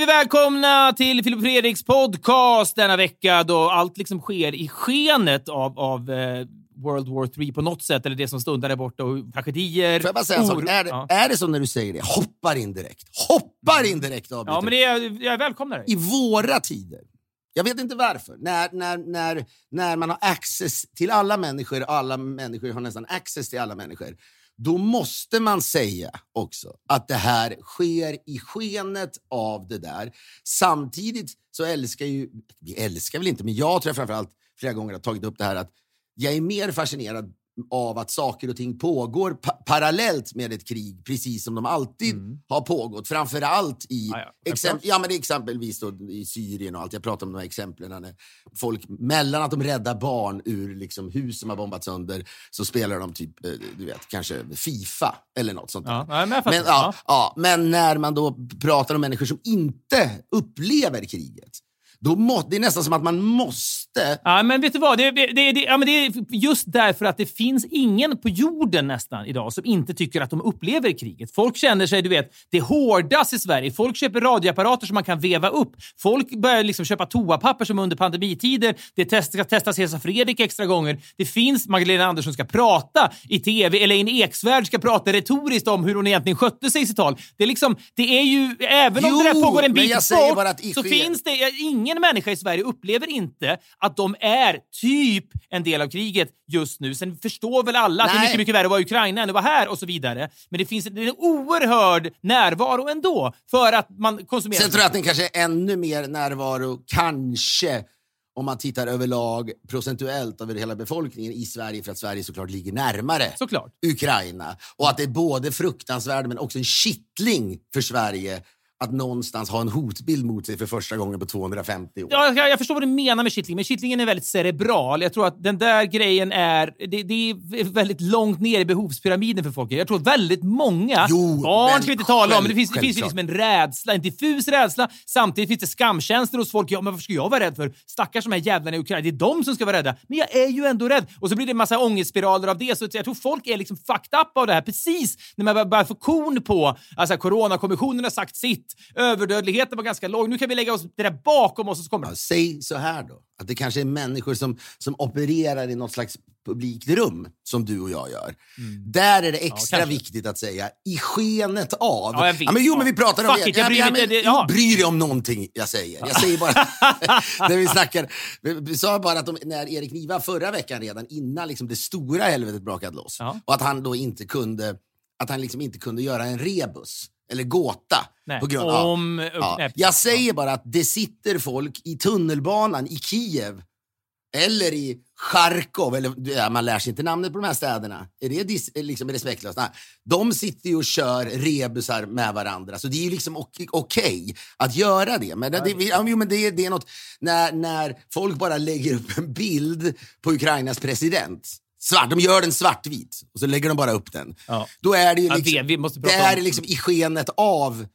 säger vi välkomna till Filip Fredriks podcast denna vecka då allt liksom sker i skenet av, av eh, World War 3 på något sätt, eller det som stundar där borta och tragedier. Får jag bara säga en sak? Är, ja. är det som när du säger det? Hoppar in direkt. Hoppar in direkt avbryter. ja, men det är, jag välkomnar dig. I våra tider, jag vet inte varför, när, när, när, när man har access till alla människor, alla människor har nästan access till alla människor, då måste man säga också att det här sker i skenet av det där. Samtidigt så älskar ju, vi älskar väl inte, men jag tror jag framförallt flera gånger har tagit upp det här att jag är mer fascinerad av att saker och ting pågår pa- parallellt med ett krig, precis som de alltid har pågått. Framförallt i Ja, ja, exemp- självklart. ja, men exempelvis i Syrien och allt. Jag pratar om de här exemplen när folk, mellan att de räddar barn ur liksom hus som har bombats sönder, så spelar de typ, eh, du vet, kanske Fifa eller något sånt. Ja, men. Men, ja, ja, men när man då pratar om människor som inte upplever kriget, då må, det är nästan som att man måste Ja, men vet du vad? Det, det, det, ja, men det är just därför att det finns ingen på jorden nästan idag som inte tycker att de upplever kriget. Folk känner sig, du vet, det hårdas i Sverige. Folk köper radioapparater som man kan veva upp. Folk börjar liksom köpa toapapper som under pandemitider. Det test, ska testas Hesa Fredrik extra gånger. Det finns Magdalena Andersson ska prata i tv. Elaine Eksvärd ska prata retoriskt om hur hon egentligen skötte sig i sitt tal. Det är liksom, det är ju, även om Jo, det där pågår en bit bort, så ske- finns det ingen människa i Sverige upplever inte att de är typ en del av kriget just nu. Sen förstår väl alla att det är Nej. mycket, mycket värre att vara i Ukraina än att vara här och så vidare. Men det finns en, det en oerhörd närvaro ändå för att man konsumerar. Sen tror jag att den kanske är ännu mer närvaro, kanske, om man tittar överlag procentuellt över hela befolkningen i Sverige, för att Sverige såklart ligger närmare Såklart. Ukraina. Och att det är både fruktansvärt men också en kittling för Sverige att någonstans ha en hotbild mot sig för första gången på 250 år. Ja, jag, jag förstår vad du menar med kittlingen, men kittlingen är väldigt cerebral. Jag tror att den där grejen är, det, det är väldigt långt ner i behovspyramiden för folk. Jag tror väldigt många, Jo, barn ska vi inte tala om, men det finns, det finns ju liksom en rädsla, en diffus rädsla. Samtidigt finns det skamkänslor hos folk. Ja, men varför ska jag vara rädd för? Stackars de här jävlarna i Ukraina, det är de som ska vara rädda. Men jag är ju ändå rädd. Och så blir det en massa ångestspiraler av det. Så jag tror folk är liksom fucked up av det här precis när man börjar få korn på, alltså coronakommissionen har sagt sitt, överdödligheten var ganska låg. Nu kan vi lägga oss det där bakom oss och så kommer Ja, säg så här då, att det kanske är människor som, som opererar i något slags publikt rum, som du och jag gör. Där är det extra kanske. viktigt att säga, i skenet av. Ja, jag vet. men jo, men vi pratar om Fuck det. it, jag bryr mig men, inte, det- ja. Bryr dig om någonting jag säger. Jag säger bara, när vi snackar, vi, sa bara att de, när Erik Niva förra veckan redan, innan liksom det stora helvetet brakade loss, Ja. och att han då inte kunde, att han liksom inte kunde göra en rebus, eller gåta. Nej, på grund av, om- ja. nej, Jag säger bara att det sitter folk i tunnelbanan i Kiev eller i Charkov, eller man lär sig inte namnet på de här städerna. Är det dis, liksom respektlöst? Nej. De sitter ju och kör rebusar med varandra, så det är ju liksom ok- okej att göra det. Men, det, ja, men det, det är något när, när folk bara lägger upp en bild på Ukrainas president. Svart, de gör den svartvit och så lägger de bara upp den. Ja. Då är det ju Ja, liksom, vi- måste det prata är om- liksom i skenet av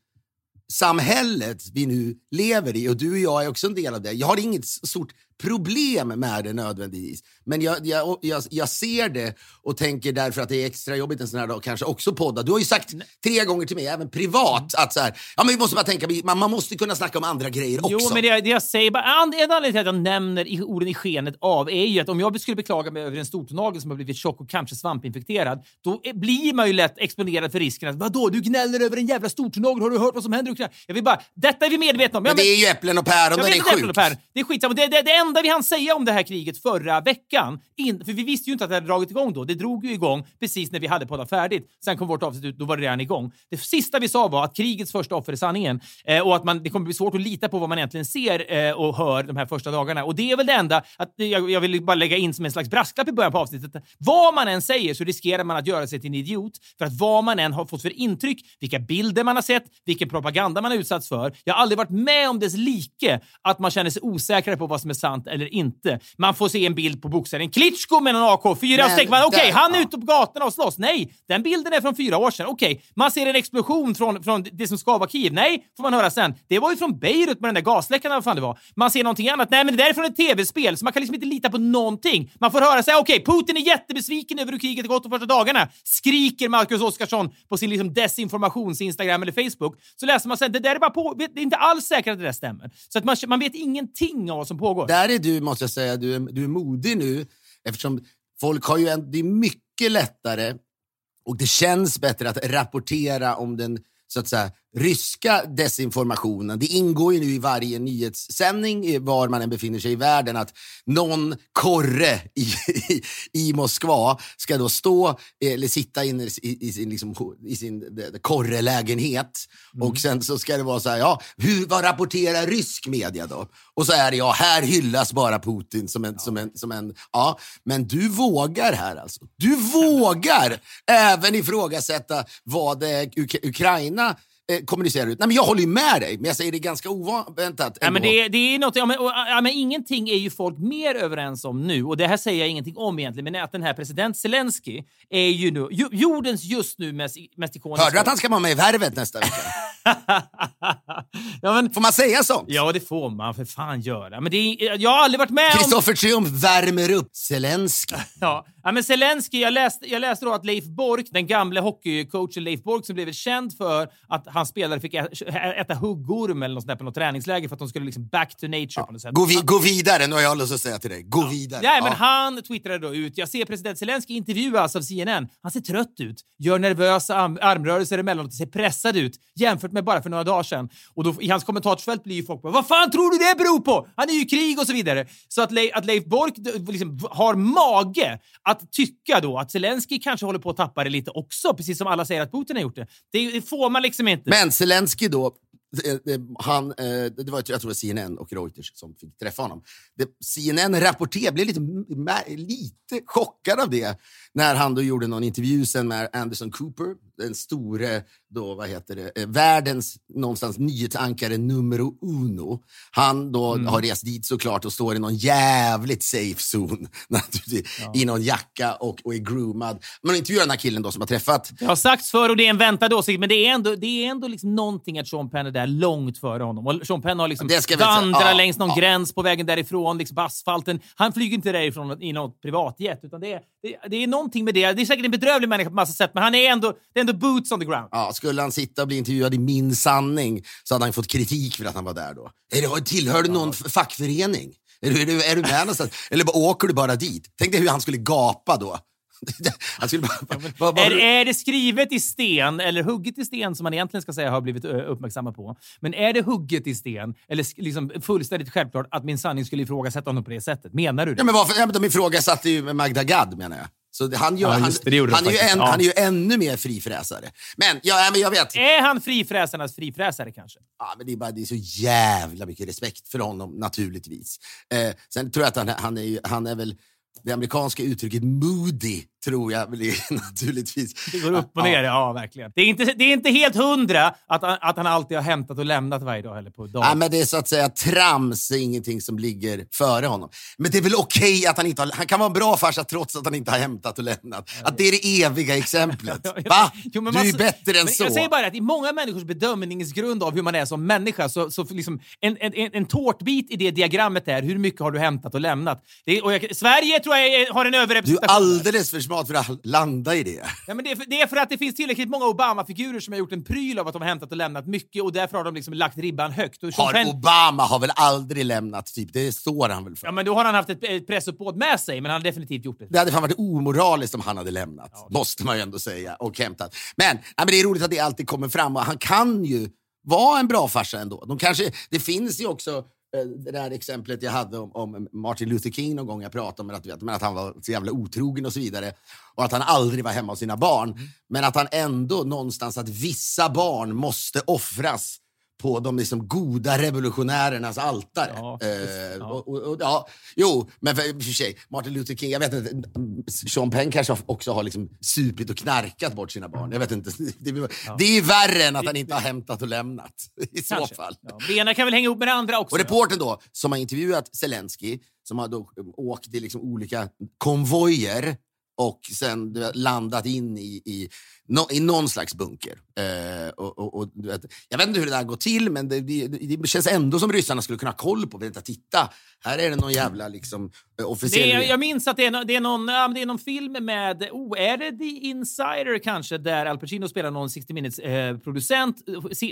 samhället vi nu lever i och du och jag är också en del av det. Jag har inget stort problem med det nödvändigtvis. Men jag, jag, jag, jag ser det och tänker därför att det är extra jobbigt en sån här dag kanske också podda. Du har ju sagt tre gånger till mig, även privat, att så här, ja, men vi måste bara tänka, man, man måste kunna snacka om andra grejer också. Jo, men det, det jag säger, bara, en anledning till att jag nämner orden i skenet av är ju att om jag skulle beklaga mig över en stortånagel som har blivit tjock och kanske svampinfekterad, då blir man ju lätt exponerad för risken att vadå, du gnäller över en jävla stortånagel, har du hört vad som händer? Jag vill bara, detta är vi medvetna om. Men Ja, det är ju äpplen och päron, inte är päron. Det är skitsamma. Det, det, det enda vi hann säga om det här kriget förra veckan, in, för vi visste ju inte att det hade dragit igång då. Det drog ju igång precis när vi hade poddat färdigt. Sen kom vårt avsnitt ut, då var det redan igång. Det sista vi sa var att krigets första offer är sanningen eh, och att man, det kommer bli svårt att lita på vad man egentligen ser eh, och hör de här första dagarna. Och det är väl det enda, att jag, jag vill bara lägga in som en slags brasklapp i början på avsnittet. Vad man än säger så riskerar man att göra sig till en idiot. För att vad man än har fått för intryck, vilka bilder man har sett, vilken propaganda man har utsatts för. Jag har aldrig varit med om dess like att man känner sig osäkrare på vad som är sant eller inte. Man får se en bild på boxaren Klitschko med någon AK4 och så Men tänker man okej, där- han är ute på gatorna och slåss. Nej, den bilden är från fyra år sedan. Okej, man ser en explosion från, från det som ska vara Kiev. Nej, får man höra sen. Det var ju från Beirut med den där gasläckan eller vad fan det var. Man ser någonting annat. Nej, men det där är från ett tv-spel, så man kan liksom inte lita på någonting. Man får höra säga okej, Putin är jättebesviken över hur kriget gått de första dagarna. Skriker Marcus Oskarsson på sin liksom desinformations-Instagram eller Facebook. Så läser man sen, det där är bara på, det är inte alls säkert att det där stämmer. Så att man, man vet ingenting av vad som pågår. Där där är du, måste jag säga, du är, du är modig nu eftersom folk har ju en, det är mycket lättare och det känns bättre att rapportera om den så att säga, ryska desinformationen. Det ingår ju nu i varje nyhetssändning var man än befinner sig i världen att någon korre i, i, i Moskva ska då stå eh, eller sitta inne i, i sin, liksom, i sin de- korrelägenhet och sen så ska det vara så här, ja, hur, vad rapporterar rysk media då? Och så är det, ja, här hyllas bara Putin som en, som en, som en, ja, men du vågar här alltså. Du vågar även ifrågasätta vad Uk- Ukraina eh, kommunicerar ut. Nej, men jag håller ju med dig, men jag säger det ganska oväntat. Ja, men det, det är något, ja, men, ja, men ingenting är ju folk mer överens om nu, och det här säger jag ingenting om egentligen, men att den här president Zelensky är ju nu, jo, jordens just nu mest, mest ikoniska... Hörde du att han ska vara med i Värvet nästa vecka? ja, men, Får man säga sånt? ja, det får man för fan göra. Men det är, jag har aldrig varit med om... Kristoffer Triumf värmer upp Zelensky. Ja. ja, men Zelensky, jag läste, jag läste då att Leif Bork, den gamle hockeycoachen Leif Bork som blev känd för att hans spelare fick äta huggorm eller något sånt där på något träningsläger för att de skulle liksom back to nature på något sätt. Gå, vi, gå vidare, nu har jag lust att säga till dig. Gå vidare. Ja, men han twittrade då ut. Jag ser president Zelensky intervjuas av CNN. Han ser trött ut, gör nervösa arm armrörelser emellanåt och ser pressad ut jämfört med bara för några dagar sedan. Och då, i hans kommentarsfält blir ju folk bara “Vad fan tror du det beror på? Han är ju i krig” och så vidare. Så att, Le att Leif Bork liksom har mage att tycka då att Zelensky kanske håller på att tappa det lite också, precis som alla säger att Putin har gjort det. Det, det får man liksom inte. Men Zelensky då, eh, eh, han, eh, det var, jag tror det var CNN och Reuters som fick träffa honom. CNN rapporterade, blev lite, lite chockad av det när han då gjorde någon intervju sen med Anderson Cooper, den store, då, vad heter det, eh, världens någonstans nyhetsankare numero uno. Han då Mm. har rest dit såklart och står i någon jävligt safe zone naturligtvis, i någon jacka och, och är groomad. Man intervjuar den här killen då som har träffat Det har sagts förr och det är en väntad åsikt, men det är ändå, det är ändå liksom någonting att Sean Penn är där långt före honom. Och Sean Penn har liksom vandrat Ja, längs någon ja. gräns på vägen därifrån, liksom på asfalten. Han flyger inte därifrån i något privatjet, utan det är, det, det är någonting med det. Det är säkert en bedrövlig människa på massa sätt, men han är ändå, det är ändå boots on the ground. Ja, skulle han sitta och bli intervjuad i Min sanning så hade han fått kritik för att han var där då. Tillhör du någon f- fackförening? Är du, är, du, är du med någonstans? Eller bara, åker du bara dit? Tänk dig hur han skulle gapa då. Bara... vad- vad- Är, är det skrivet i sten, eller hugget i sten som man egentligen ska säga har blivit ö, uppmärksammad på? Men är det hugget i sten, eller liksom fullständigt självklart att min sanning skulle ifrågasätta honom på det sättet? Menar du det? Ja, men varför, ja, men de ifrågasatte ju Magda Gad menar jag. Så han, gör, Ja, han, det, det han, är en, Ja. han är ju ännu mer frifräsare. Men, ja, men jag vet. Är han frifräsarnas frifräsare kanske? Ja, men det, är bara, det är så jävla mycket respekt för honom, naturligtvis. Eh, sen tror jag att han, han, är, han är väl det amerikanska uttrycket moody, tror jag väl naturligtvis. Det går upp och ner, ja, verkligen. Det är, inte, det är inte helt hundra att, att han alltid har hämtat och lämnat varje dag heller på dagen. Ja, men det är så att säga trams ingenting som ligger före honom. Men det är väl okej att han inte har... Han kan vara en bra farsa trots att han inte har hämtat och lämnat. Att det är det eviga exemplet. Va? Jo, men du är ju bättre än så. Jag säger bara att i många människors bedömningsgrund av hur man är som människa, så, så liksom en, en, en, tårtbit i det diagrammet är hur mycket har du hämtat och lämnat. Det, och jag, Sverige tror jag har en Du är överrepresentation. alldeles för smart för att landa i det. Ja, men det, är för, det är för att det finns tillräckligt många Obama-figurer som har gjort en pryl av att de har hämtat och lämnat mycket och därför har de liksom lagt ribban högt. Och Har Penn- Obama har väl aldrig lämnat, typ. Det står han väl för. Ja, men då har han haft ett, ett pressuppbåd med sig, men han har definitivt gjort det. Det hade fan varit omoraliskt om han hade lämnat, måste man ju ändå säga, och hämtat. Men, ja, men det är roligt att det alltid kommer fram och han kan ju vara en bra farsa ändå. De kanske, det finns ju också det där exemplet jag hade om, om Martin Luther King någon gång jag pratade om att, men att han var så jävla otrogen och så vidare. Och att han aldrig var hemma hos sina barn. Mm. Men att han ändå någonstans, att vissa barn måste offras på de liksom goda revolutionärernas altare. Ja, Eh, ja. och, och, och, ja, jo, men för, för sig, Martin Luther King, jag vet inte, Sean Penn kanske också har liksom supit och knarkat bort sina barn. Jag vet inte. Det, det är värre än att han inte har hämtat och lämnat. I så Kanske. fall. Ja, det ena kan väl hänga ihop med det andra också. Och reportern då, som har intervjuat Zelensky, som har då åkt i liksom olika konvojer och sen landat in i, i, i någon slags bunker. Eh, och, och, och, jag vet inte hur det där går till, men det, det, det känns ändå som ryssarna skulle kunna ha koll på. Vänta, titta, här är det någon jävla liksom, officiell... Är, jag minns att det är, no- det, är någon, ja, det är någon film med, oh, är det The Insider kanske, där Al Pacino spelar någon 60 minutes eh,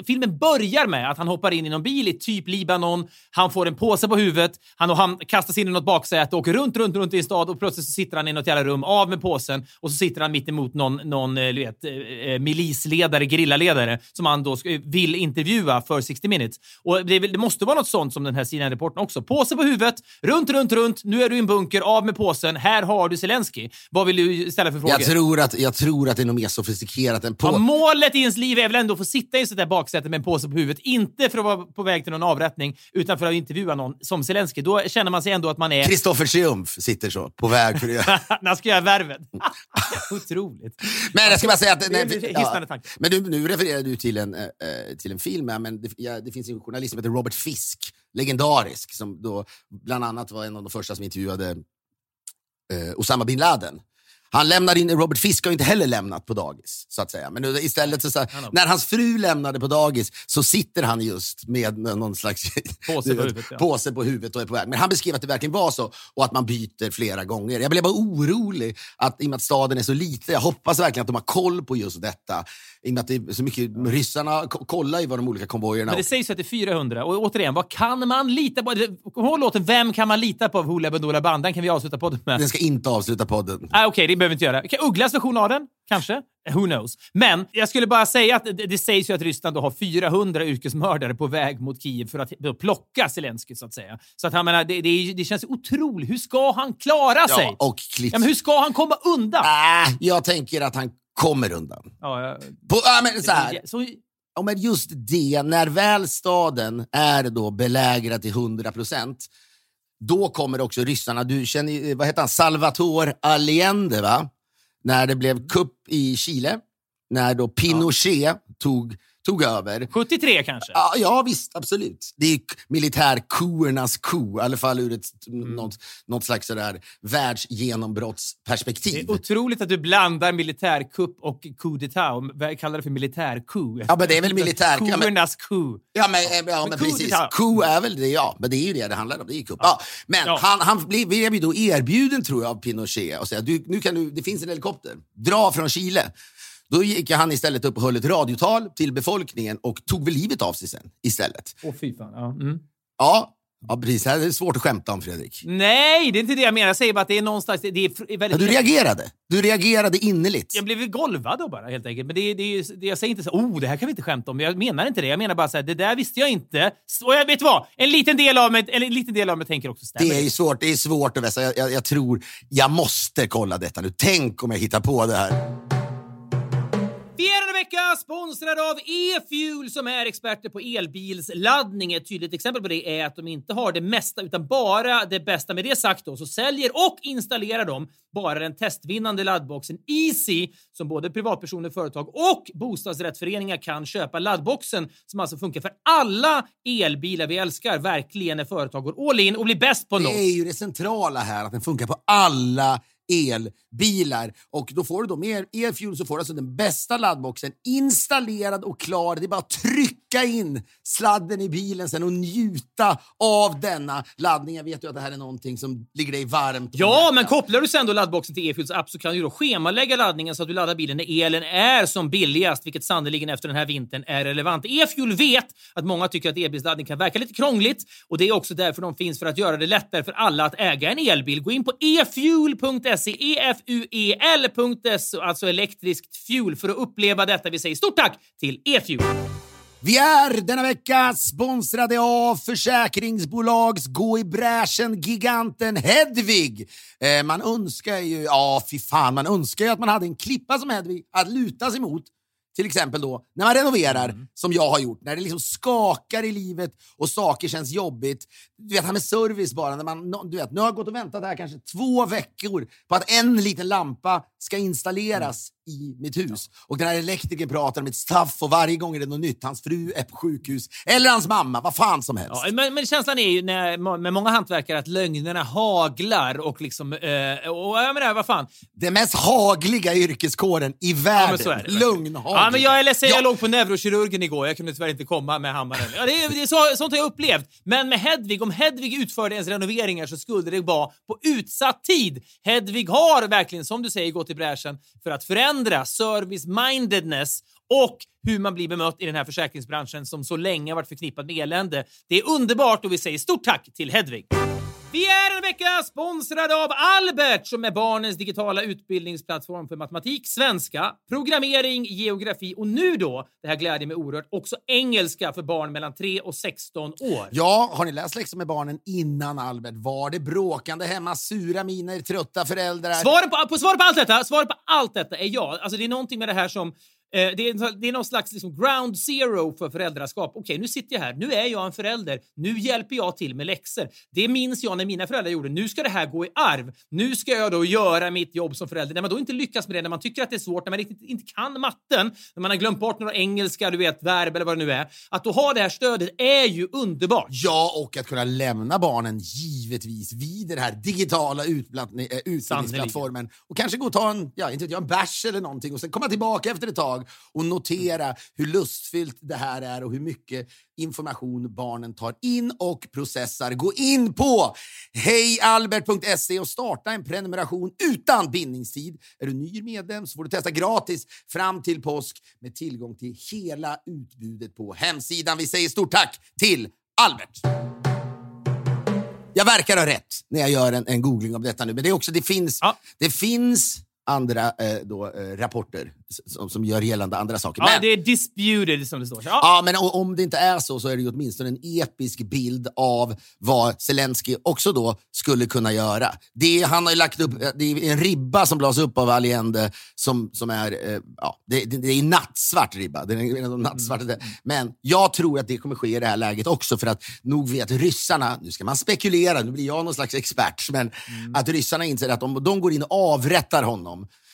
Filmen börjar med att han hoppar in i någon bil i typ Libanon, han får en påse på huvudet, han, och han kastas in i något baksäte, åker runt, runt, runt i en stad och plötsligt så sitter han i något jävla rum, av med påsen och så sitter han mitt emot någon, någon eh, du vet, eh, eh, milisledare, grillaledare som han då vill intervjua för 60 minutes. Och det, det måste vara något sånt som den här CNN-reporten också. Påse på huvudet, runt, runt, runt. Nu är du i en bunker, av med påsen. Här har du Zelensky. Vad vill du ställa för frågor? jag, tror att, jag tror att det är nog mer sofistikerat än på... Ja, målet i ens liv är väl ändå att få sitta i sånt där baksäte med en påse på huvudet. Inte för att vara på väg till någon avrättning, utan för att intervjua någon som Zelensky. Då känner man sig ändå att man är... Kristoffer Triumf sitter så, på väg för det. När han ska göra värvet. Otroligt. Men jag ska bara säga att... En hisnande tanke. men du, nu refererar du till en, eh, till en film, ja, men det, ja, det finns en journalist som heter Robert Fisk, legendarisk, som då bland annat var en av de första som intervjuade eh, Osama bin Laden. Han lämnade in, Robert Fisk har inte heller lämnat på dagis, så att säga. Men istället så, så här, när hans fru lämnade på dagis så sitter han just med någon slags Påse på huvudet, ja. påse på huvudet och är på väg. Men han beskrev att det verkligen var så och att man byter flera gånger. Jag blev bara orolig att, i och med att staden är så liten. Jag hoppas verkligen att de har koll på just detta. I och med att det är så mycket, ryssarna ko- kollar ju vad de olika konvojerna... Men det sägs ju att det är 400. Och återigen, vad kan man lita på? Kom ihåg låten Vem kan man lita på av Hoola Bandoola Band? Den kan vi avsluta podden med. Den ska inte avsluta podden. Ah, Okej, det behöver inte göra. Okej, Ugglas version av den? Kanske? Who knows? Men jag skulle bara säga att det, det sägs ju att Ryssland då har 400 yrkesmördare på väg mot Kiev för att plocka Zelensky, så att säga. Så att han menar, det, det, det känns otroligt. Hur ska han klara sig? Ja, och. Ja, men hur ska han komma undan? Äh, jag tänker att han kommer undan. Ja, ja, På, äh, men så här. så, Ja, men just det, när väl staden är då belägrad till 100 procent, då kommer också ryssarna. Du känner, ju- vad heter han? Salvatore Allende, va? När det blev kupp i Chile, när då Pinochet tog, tog över. 73 kanske? Ja, ja, visst, absolut. Det är militärkoernas ko, i alla fall ur ett, något, något slags sådär Det världsgenombrottsperspektiv. är otroligt att du blandar militärkupp och coup d'etat och kallar det för militärcoup. Ja, men det är väl militär- ja, men- Koernas coup. Ja, men, eh, ja, men coup precis. d'etat. Coup är väl det, ja. Men det är ju det det handlar om. Det är kupp. Ja. Men Ja. han, han blev, blev ju då erbjuden, tror jag, av Pinochet och säga du, nu kan du, det finns en helikopter. Dra från Chile. Då gick han istället upp och höll ett radiotal till befolkningen och tog väl livet av sig sen istället. Åh, fy fan. Ja. Mm. Ja, ja precis. Det här är svårt att skämta om, Fredrik. Nej, det är inte det jag menar. Jag säger bara att det är någonstans... Det är fr- Ja, väldigt... du reagerade. Du reagerade innerligt. Jag blev golvad då bara, helt enkelt. Men det, det, det, jag säger inte så oh, det här kan vi inte skämta om. Jag menar inte det. Jag menar bara så här, det där visste jag inte. Och jag vet vad? En liten del av mig, en liten del av mig tänker också stämmer. Det är svårt, det är svårt att vässa. Jag, jag, jag tror, jag måste kolla detta nu. Tänk om jag hittar på det här. Vecka sponsrad av E-Fuel som är experter på elbilsladdning. Ett tydligt exempel på det är att de inte har det mesta utan bara det bästa. Med det sagt då så säljer och installerar de bara den testvinnande laddboxen Easy som både privatpersoner, företag och bostadsrättsföreningar kan köpa. Laddboxen som alltså funkar för alla elbilar vi älskar. Verkligen när företag går all in och blir bäst på något. Det är ju det centrala här, att den funkar på alla elbilar. Och då får du då med Elfuel så får du alltså den bästa laddboxen installerad och klar. Det är bara att trycka in sladden i bilen sen och njuta av denna laddning. Jag vet ju att det här är någonting som ligger dig varmt Ja, men kopplar du sen då laddboxen till E-Fuels app så kan du då schemalägga laddningen så att du laddar bilen när elen är som billigast, vilket sannerligen efter den här vintern är relevant. E-Fuel vet att många tycker att elbilsladdning kan verka lite krångligt och det är också därför de finns för att göra det lättare för alla att äga en elbil. Gå in på efuel.se, efuel.se, alltså elektriskt fuel, för att uppleva detta. Vi säger stort tack till E-Fuel! Vi är denna vecka sponsrade av försäkringsbolags gå i bräschen giganten Hedvig. Eh, man önskar ju, ja fy fan, man önskar ju att man hade en klippa som Hedvig att luta sig mot. Till exempel då när man renoverar, som jag har gjort, när det liksom skakar i livet och saker känns jobbigt. Du vet, här med service bara. När man, du vet, nu har jag gått och väntat här kanske två veckor på att en liten lampa ska installeras i mitt hus. Och den här elektrikern pratar om ett staff och varje gång är det något nytt. Hans fru är på sjukhus. Eller hans mamma, vad fan som helst. Ja, men, men känslan är ju när, med många hantverkare att lögnerna haglar och liksom... Eh, och jag menar, vad fan. Den mest hagliga yrkeskåren i Ja, världen. det. Lögnhagel. Ja, men jag är ledsen, Ja. jag låg på neurokirurgen igår. Jag kunde tyvärr inte komma med hammaren. Ja, det är, det är så, sånt har jag upplevt. Men med Hedvig, om Hedvig utförde ens renoveringar så skulle det vara på utsatt tid. Hedvig har verkligen, som du säger, gått i bräschen för att förändra service-mindedness och hur man blir bemött i den här försäkringsbranschen som så länge har varit förknippad med elände. Det är underbart och vi säger stort tack till Hedvig. Vi är vecka sponsrade av Albert som är barnens digitala utbildningsplattform för matematik, svenska, programmering, geografi och nu då, det här glädjer mig oerhört, också engelska för barn mellan 3 och 16 år. Ja, har ni läst läxor med barnen innan Albert? Var det bråkande hemma, sura miner, trötta föräldrar? Svaret på, på, svaret på allt detta, svaret på allt detta är ja. Alltså det är någonting med det här som eh, det, är, det är någon slags liksom ground zero för föräldraskap. Okej, nu sitter jag här. Nu är jag en förälder. Nu hjälper jag till med läxor. Det minns jag när mina föräldrar gjorde. Nu ska det här gå i arv. Nu ska jag då göra mitt jobb som förälder. När man då inte lyckas med det, när man tycker att det är svårt, när man riktigt inte kan matten, när man har glömt bort några engelska, du vet, verb eller vad det nu är. Att då ha det här stödet är ju underbart. Ja, och att kunna lämna barnen givetvis vid den här digitala äh, utbildningsplattformen och kanske gå och ta en, ja, inte vet jag, en bärs eller någonting och sen komma tillbaka efter ett tag och notera hur lustfyllt det här är och hur mycket information barnen tar in och processar. Gå in på hejalbert.se och starta en prenumeration utan bindningstid. Är du ny medlem så får du testa gratis fram till påsk med tillgång till hela utbudet på hemsidan. Vi säger stort tack till Albert! Jag verkar ha rätt när jag gör en, en googling av detta nu, men det, är också, det, finns, Ja. det finns andra eh, då, eh, rapporter som, som gör gällande andra saker. Ja, men, det är disputed som det står. Ja. Ja, men om det inte är så så är det ju åtminstone en episk bild av vad Zelensky också då skulle kunna göra. Det, är- han har ju lagt upp, det är en ribba som lades upp av Allende som, som är, eh, ja, det, det, är en nattsvart ribba. Det är en av de nattsvartaste. Men jag tror att det kommer ske i det här läget också för att nog vet ryssarna, nu ska man spekulera, nu blir jag någon slags expert, men att ryssarna inser att om de går in och avrättar honom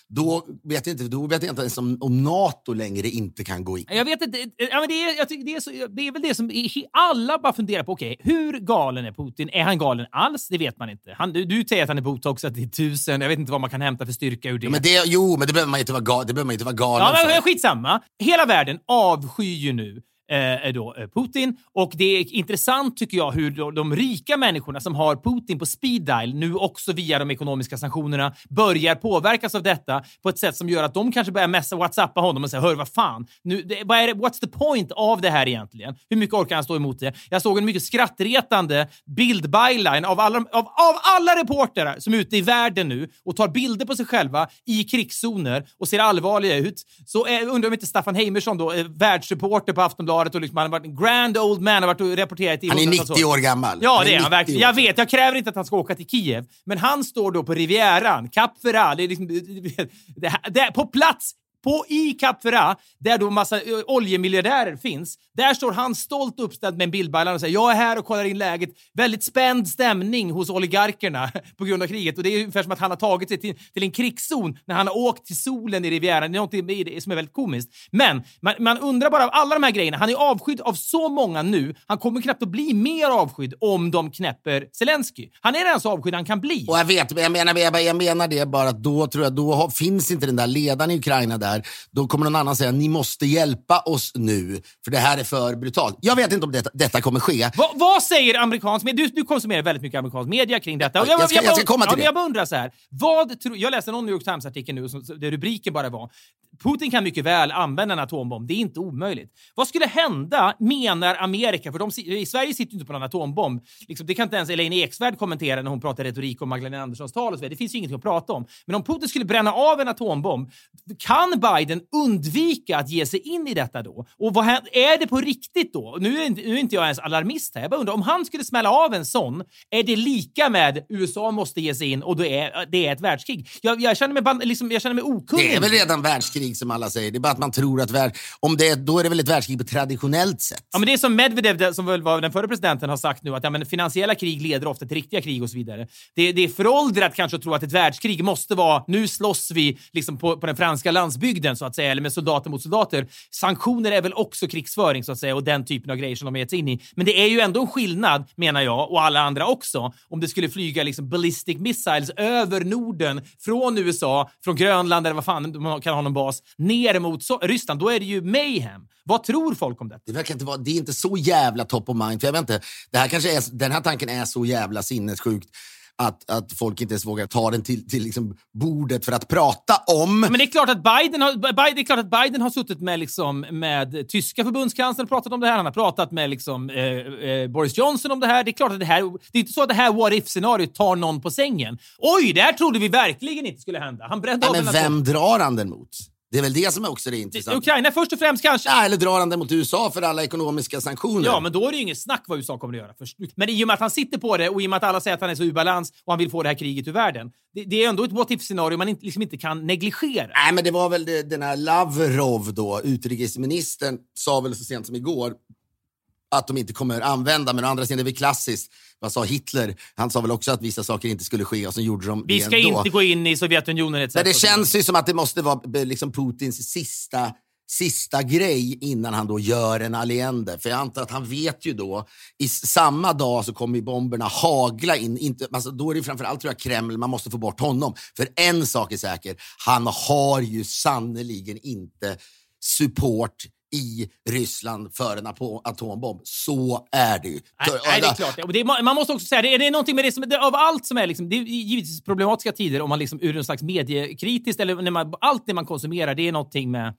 då vet jag inte, då vet jag inte ens om, om NATO längre inte kan gå in. Jag vet inte. Ja, men det, är, jag tycker det, är så, det är väl det som alla bara funderar på. Okej, hur galen är Putin? Är han galen alls? Det vet man inte. Han, du, du säger att han är botox, att det är tusen. Jag vet inte vad man kan hämta för styrka ur det. Ja, men det, jo, men det behöver man inte vara, det behöver man inte vara galen Ja, men för. skitsamma. Hela världen avskyr ju nu eh, då, eh, Putin. Och det är intressant tycker jag hur de, de rika människorna som har Putin på speed dial nu också via de ekonomiska sanktionerna börjar påverkas av detta på ett sätt som gör att de kanske börjar messa whatsappa honom och säga hör vad fan, nu, det, vad är det, what's the point av det här egentligen? Hur mycket orkar han stå emot det? Jag såg en mycket skrattretande bildbyline av alla, av, av alla reportrar som är ute i världen nu och tar bilder på sig själva i krigszoner och ser allvarliga ut. Så eh, undrar om inte Staffan Heimersson då, eh, världsreporter på Aftonbladet och liksom, han har varit en grand old man, har varit och rapporterat i Han är hundratals 90 år gammal. Ja, Han det är han 90 verkligen. år. Jag vet, jag kräver inte att han ska åka till Kiev, men han står då på Rivieran, Cap Ferrat, liksom, på plats på, I Cap Ferrat, där då massa oljemiljardärer finns, där står han stolt uppställd med en bildbajlan och säger jag är här och kollar in läget. Väldigt spänd stämning hos oligarkerna på grund av kriget och det är ungefär som att han har tagit sig till, till en krigszon när han har åkt till solen i Rivieran. Det är något det som är väldigt komiskt. Men man, man undrar bara av alla de här grejerna. Han är avskydd av så många nu. Han kommer knappt att bli mer avskydd om de knäpper Zelensky. Han är redan så avskydd han kan bli. Och jag vet, men jag menar, jag, menar det bara att då tror jag, då finns inte den där ledaren i Ukraina där. Då kommer någon annan säga, ni måste hjälpa oss nu, för det här är för brutalt. Jag vet inte om detta, detta kommer ske. Va, vad säger amerikansk media? Du, du konsumerar väldigt mycket amerikansk media kring detta. Och Jag ska- jag ska komma till ja, det. Jag bara undrar så här. Vad tror, jag läste någon New York Times-artikel nu som- där rubriken bara var Putin kan mycket väl använda en atombomb. Det är inte omöjligt. Vad skulle hända, menar Amerika? För de, i Sverige sitter ju inte på någon atombomb. Liksom, det kan inte ens Elaine Eksvärd kommentera när hon pratar retorik om Magdalena Anderssons tal. Och så vidare. Det finns ju ingenting att prata om. Men om Putin skulle bränna av en atombomb, kan Biden undvika att ge sig in i detta då? Och vad, är det på riktigt då? Nu är, inte, nu är inte jag ens alarmist här. Jag bara undrar, om han skulle smälla av en sån, är det lika med USA måste ge sig in och då är, det är ett världskrig? Jag, jag, känner mig, liksom, jag känner mig okunnig. Det är väl redan världskrig som alla säger. Det är bara att man tror att värld, om det då är det väl ett världskrig på traditionellt sätt. Ja, men det är som Medvedev, som väl var den förre presidenten, har sagt nu att ja, men finansiella krig leder ofta till riktiga krig och så vidare. Det, det är föråldrat kanske att tro att ett världskrig måste vara nu slåss vi liksom på, på den franska landsbygden så att säga, eller med soldater mot soldater. Sanktioner är väl också krigsföring så att säga och den typen av grejer som de har gett sig in i. Men det är ju ändå en skillnad, menar jag, och alla andra också, om det skulle flyga liksom ballistic missiles över Norden från USA, från Grönland eller vad fan de kan ha någon bas, ner mot so Ryssland. Då är det ju mayhem. Vad tror folk om det? Det verkar inte vara, det är inte så jävla top of mind. För jag vet inte, det här kanske är, den här tanken är så jävla sinnessjukt att, att folk inte ens vågar ta den till, till liksom bordet för att prata om. Men det är klart att Biden har, det är klart att Biden har suttit med, liksom, med tyska förbundskanslern och pratat om det här. Han har pratat med liksom, eh, eh, Boris Johnson om det här. Det är klart att det här... Det är inte så att det här what if-scenariot tar någon på sängen. Oj, det här trodde vi verkligen inte skulle hända. Han brände ja, Men vem drar han den mot? Det är väl det som också är intressant. Ukraina först och främst kanske. Ja, eller drar han det mot USA för alla ekonomiska sanktioner? Ja, men då är det ju inget snack vad USA kommer att göra. Först. Men i och med att han sitter på det och i och med att alla säger att han är så ur balans och han vill få det här kriget ur världen. Det, det är ändå ett what if-scenario man inte, liksom inte kan negligera. Nej, men det var väl det, den här Lavrov då, utrikesministern, sa väl så sent som igår att de inte kommer använda, men å andra sidan det är väl klassiskt. Vad sa Hitler? Han sa väl också att vissa saker inte skulle ske och så gjorde de Vi ska ändå. inte gå in i Sovjetunionen etc. Men det känns ju som att det måste vara liksom Putins sista sista grej innan han då gör en Allende. För jag antar att han vet ju då, i samma dag så kommer bomberna hagla in. Inte, alltså då är det framförallt tror jag Kreml, man måste få bort honom. För en sak är säker, han har ju sannoliken inte support i Ryssland för en atombomb. Så är det ju. Nej, nej det är klart. Det är, man måste också säga, det är, det är någonting med det som, det, av allt som är liksom, det är givetvis problematiska tider om man liksom ur en slags mediekritiskt, eller när man, allt det man konsumerar, det är någonting med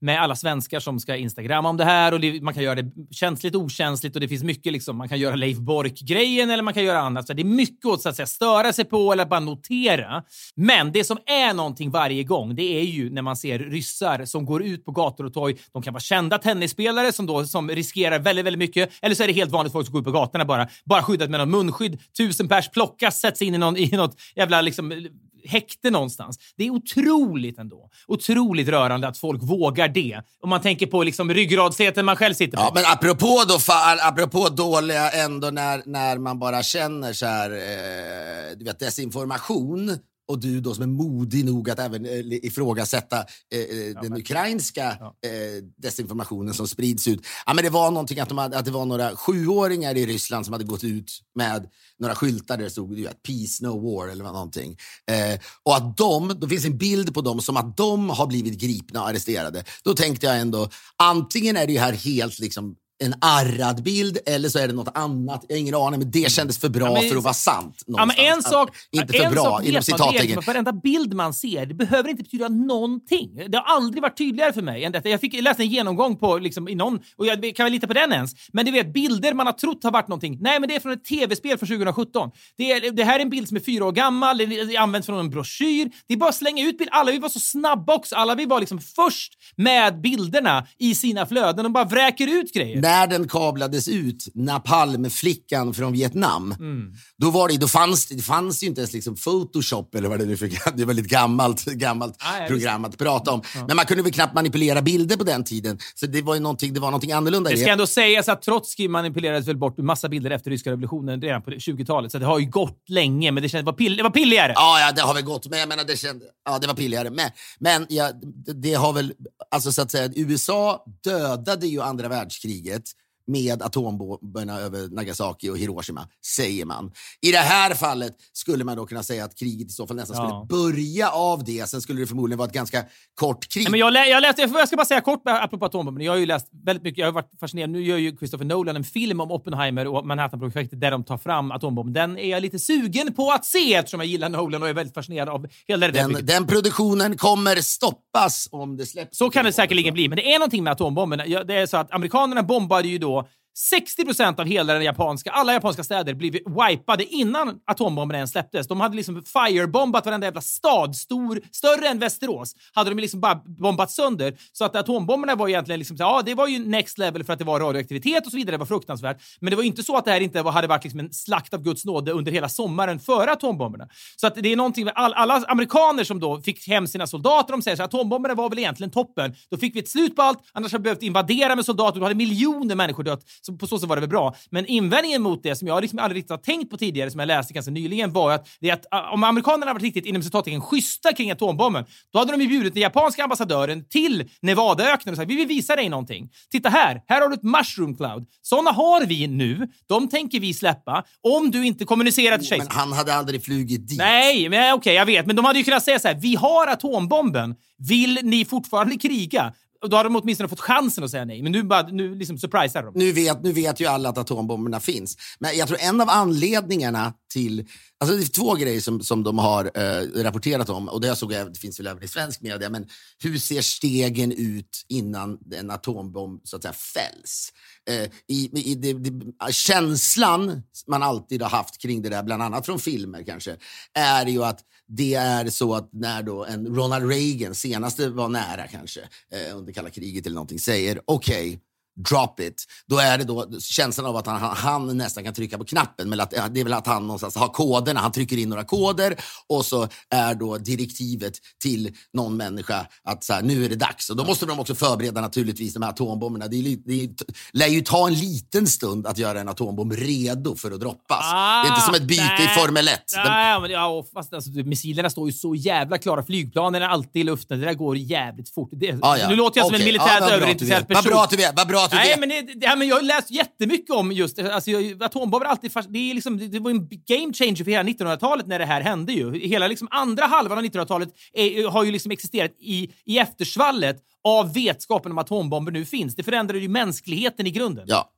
med alla svenskar som ska instagramma om det här och det, man kan göra det känsligt okänsligt och det finns mycket liksom, man kan göra Leif Bork-grejen eller man kan göra annat. Så det är mycket att, så att säga, störa sig på eller bara notera. Men det som är någonting varje gång, det är ju när man ser ryssar som går ut på gator och torg. De kan vara kända tennisspelare som då som riskerar väldigt, väldigt mycket. Eller så är det helt vanligt folk som går ut på gatorna bara, bara skyddat med någon munskydd. Tusen pers plockas, sätts in i, någon, i något jävla liksom, häkte någonstans. Det är otroligt ändå. Otroligt rörande att folk vågar det. Om man tänker på liksom ryggradsheten man själv sitter på. Ja, men apropå, då, apropå dåliga ändå när, när man bara känner så här, eh, du vet, desinformation och du då som är modig nog att även eh, ifrågasätta eh, eh den ukrainska ja. eh, desinformationen som sprids ut. Ja, men det var någonting att, de hade, att det var några sjuåringar i Ryssland som hade gått ut med några skyltar där det stod ju, “Peace, no war” eller någonting. Eh, och att de, då finns en bild på dem som att de har blivit gripna och arresterade. Då tänkte jag ändå, antingen är det här helt liksom en arrad bild eller så är det något annat. Jag har ingen aning, men det kändes för bra ja, men, för att vara sant. Ja, men en sak, inte för en bra, sak inom citattecken. Varenda bild man ser, det behöver inte betyda någonting. Det har aldrig varit tydligare för mig än detta. Jag fick läsa en genomgång på, liksom, i någon, och jag kan väl lita på den ens. Men du vet, bilder man har trott har varit någonting. Nej, men det är från ett tv-spel från 2017. Det, är, det här är en bild som är fyra år gammal, det används från en broschyr. Det är bara att slänga ut bilder. Alla vi var så snabba också. Alla vi var liksom först med bilderna i sina flöden och bara vräker ut grejer. När den kablade delades ut, Napalm-flickan från Vietnam, mm. då, var det, då fanns det, det fanns ju inte ens liksom Photoshop eller vad det nu för Det är väldigt gammalt, gammalt ah, program att prata om. Ja. Men man kunde väl knappt manipulera bilder på den tiden. Så det var ju någonting, det var någonting annorlunda Det ska ändå sägas att Trotskij manipulerades väl bort massa bilder efter ryska revolutionen redan på 20-talet. Så det har ju gått länge, men det, kändes, var, pill, det var pilligare. Ja, ja, det har väl gått. Men jag menar, det, kände, ja, det var pilligare. Men, men ja, det, det har väl, alltså så att säga, USA dödade ju andra världskriget It's. Med atombomberna över Nagasaki och Hiroshima, säger man. I det här fallet skulle man då kunna säga att kriget i så fall nästan Ja. skulle börja av det. Sen skulle det förmodligen vara ett ganska kort krig. Nej, men jag, lä- jag, läste, jag ska bara säga kort apropå atombomben. Jag har ju läst väldigt mycket. Jag har varit fascinerad. Nu gör ju Christopher Nolan en film om Oppenheimer och Manhattan-projektet där de tar fram atombomben. Den är jag lite sugen på att se eftersom jag gillar Nolan och är väldigt fascinerad av hela det den, den produktionen kommer stoppas om det släpps. Så kan det säkerligen bli, men det är någonting med atombomben. Det är så att amerikanerna bombade ju då 60 procent av hela den japanska, alla japanska städer blev wipade innan atombomben ens släpptes. De hade liksom firebombat varenda jävla stad, stor, större än Västerås, hade de liksom bara bombat sönder. Så att atombomberna var egentligen liksom, så, ja, det var ju next level för att det var radioaktivitet och så vidare. Det var fruktansvärt. Men det var ju inte så att det här inte var, hade varit liksom en slakt av Guds nåde under hela sommaren före atombomberna. Så att det är någonting med all, alla amerikaner som då fick hem sina soldater, de säger så här, atombomberna var väl egentligen toppen. Då fick vi ett slut på allt, annars hade vi behövt invadera med soldater. Då hade miljoner människor dött. Så på så sätt var det väl bra. Men invändningen mot det, som jag liksom aldrig riktigt har tänkt på tidigare, som jag läste ganska nyligen, var att, det är att ah, om amerikanerna varit riktigt inom citattecken schyssta kring atombomben, då hade de ju bjudit den japanska ambassadören till Nevadaöknen och sagt vi vill visa dig någonting. Titta här, här har du ett mushroom cloud. Såna har vi nu. De tänker vi släppa om du inte kommunicerar till Men kejsaren. han hade aldrig flugit dit. Nej, men okej, jag vet. Men de hade ju kunnat säga så här, vi har atombomben. Vill ni fortfarande kriga? Och då hade de åtminstone fått chansen att säga nej. Men nu, bara, nu liksom surprisar de. Nu vet, nu vet ju alla att atombomberna finns. Men jag tror en av anledningarna till... Alltså det är två grejer som, som de har eh, rapporterat om. Och det, såg jag, det finns väl även i svensk media. Men hur ser stegen ut innan en atombomb så att säga, fälls? Eh, i, i det, det, känslan man alltid har haft kring det där, bland annat från filmer kanske, är ju att det är så att när då en Ronald Reagan, senaste var nära kanske, eh, under kalla kriget eller någonting, säger okej, drop it. Då är det då känslan av att han, han, nästan kan trycka på knappen. Men att, ja, det är väl att han någonstans har koderna. Han trycker in några koder och så är då direktivet till någon människa att så här, nu är det dags. Och då måste de också förbereda naturligtvis de här atombomberna. Det, är, det är, lär ju ta en liten stund att göra en atombomb redo för att droppas. det är inte som ett byte i nej. Formel 1. Den- Nej, men, ja, fast, alltså, missilerna står ju så jävla klara. Flygplanen är alltid i luften. Det där går jävligt fort. Det, Ah, ja. Nu låter jag som en militärt Ja, överintresserad person. Vad bra att du vet. Vad bra att du Nej, vet. men, det, det, ja, men jag har läst jättemycket om just. Alltså, jag- atombomber alltid fast, det, är liksom, det, det var en game changer för hela 1900-talet när det här hände. ju. Hela liksom andra halvan av 1900-talet är, har ju liksom existerat i, i eftersvallet av vetskapen om att atombomber nu finns. Det förändrade ju mänskligheten i grunden. Ja.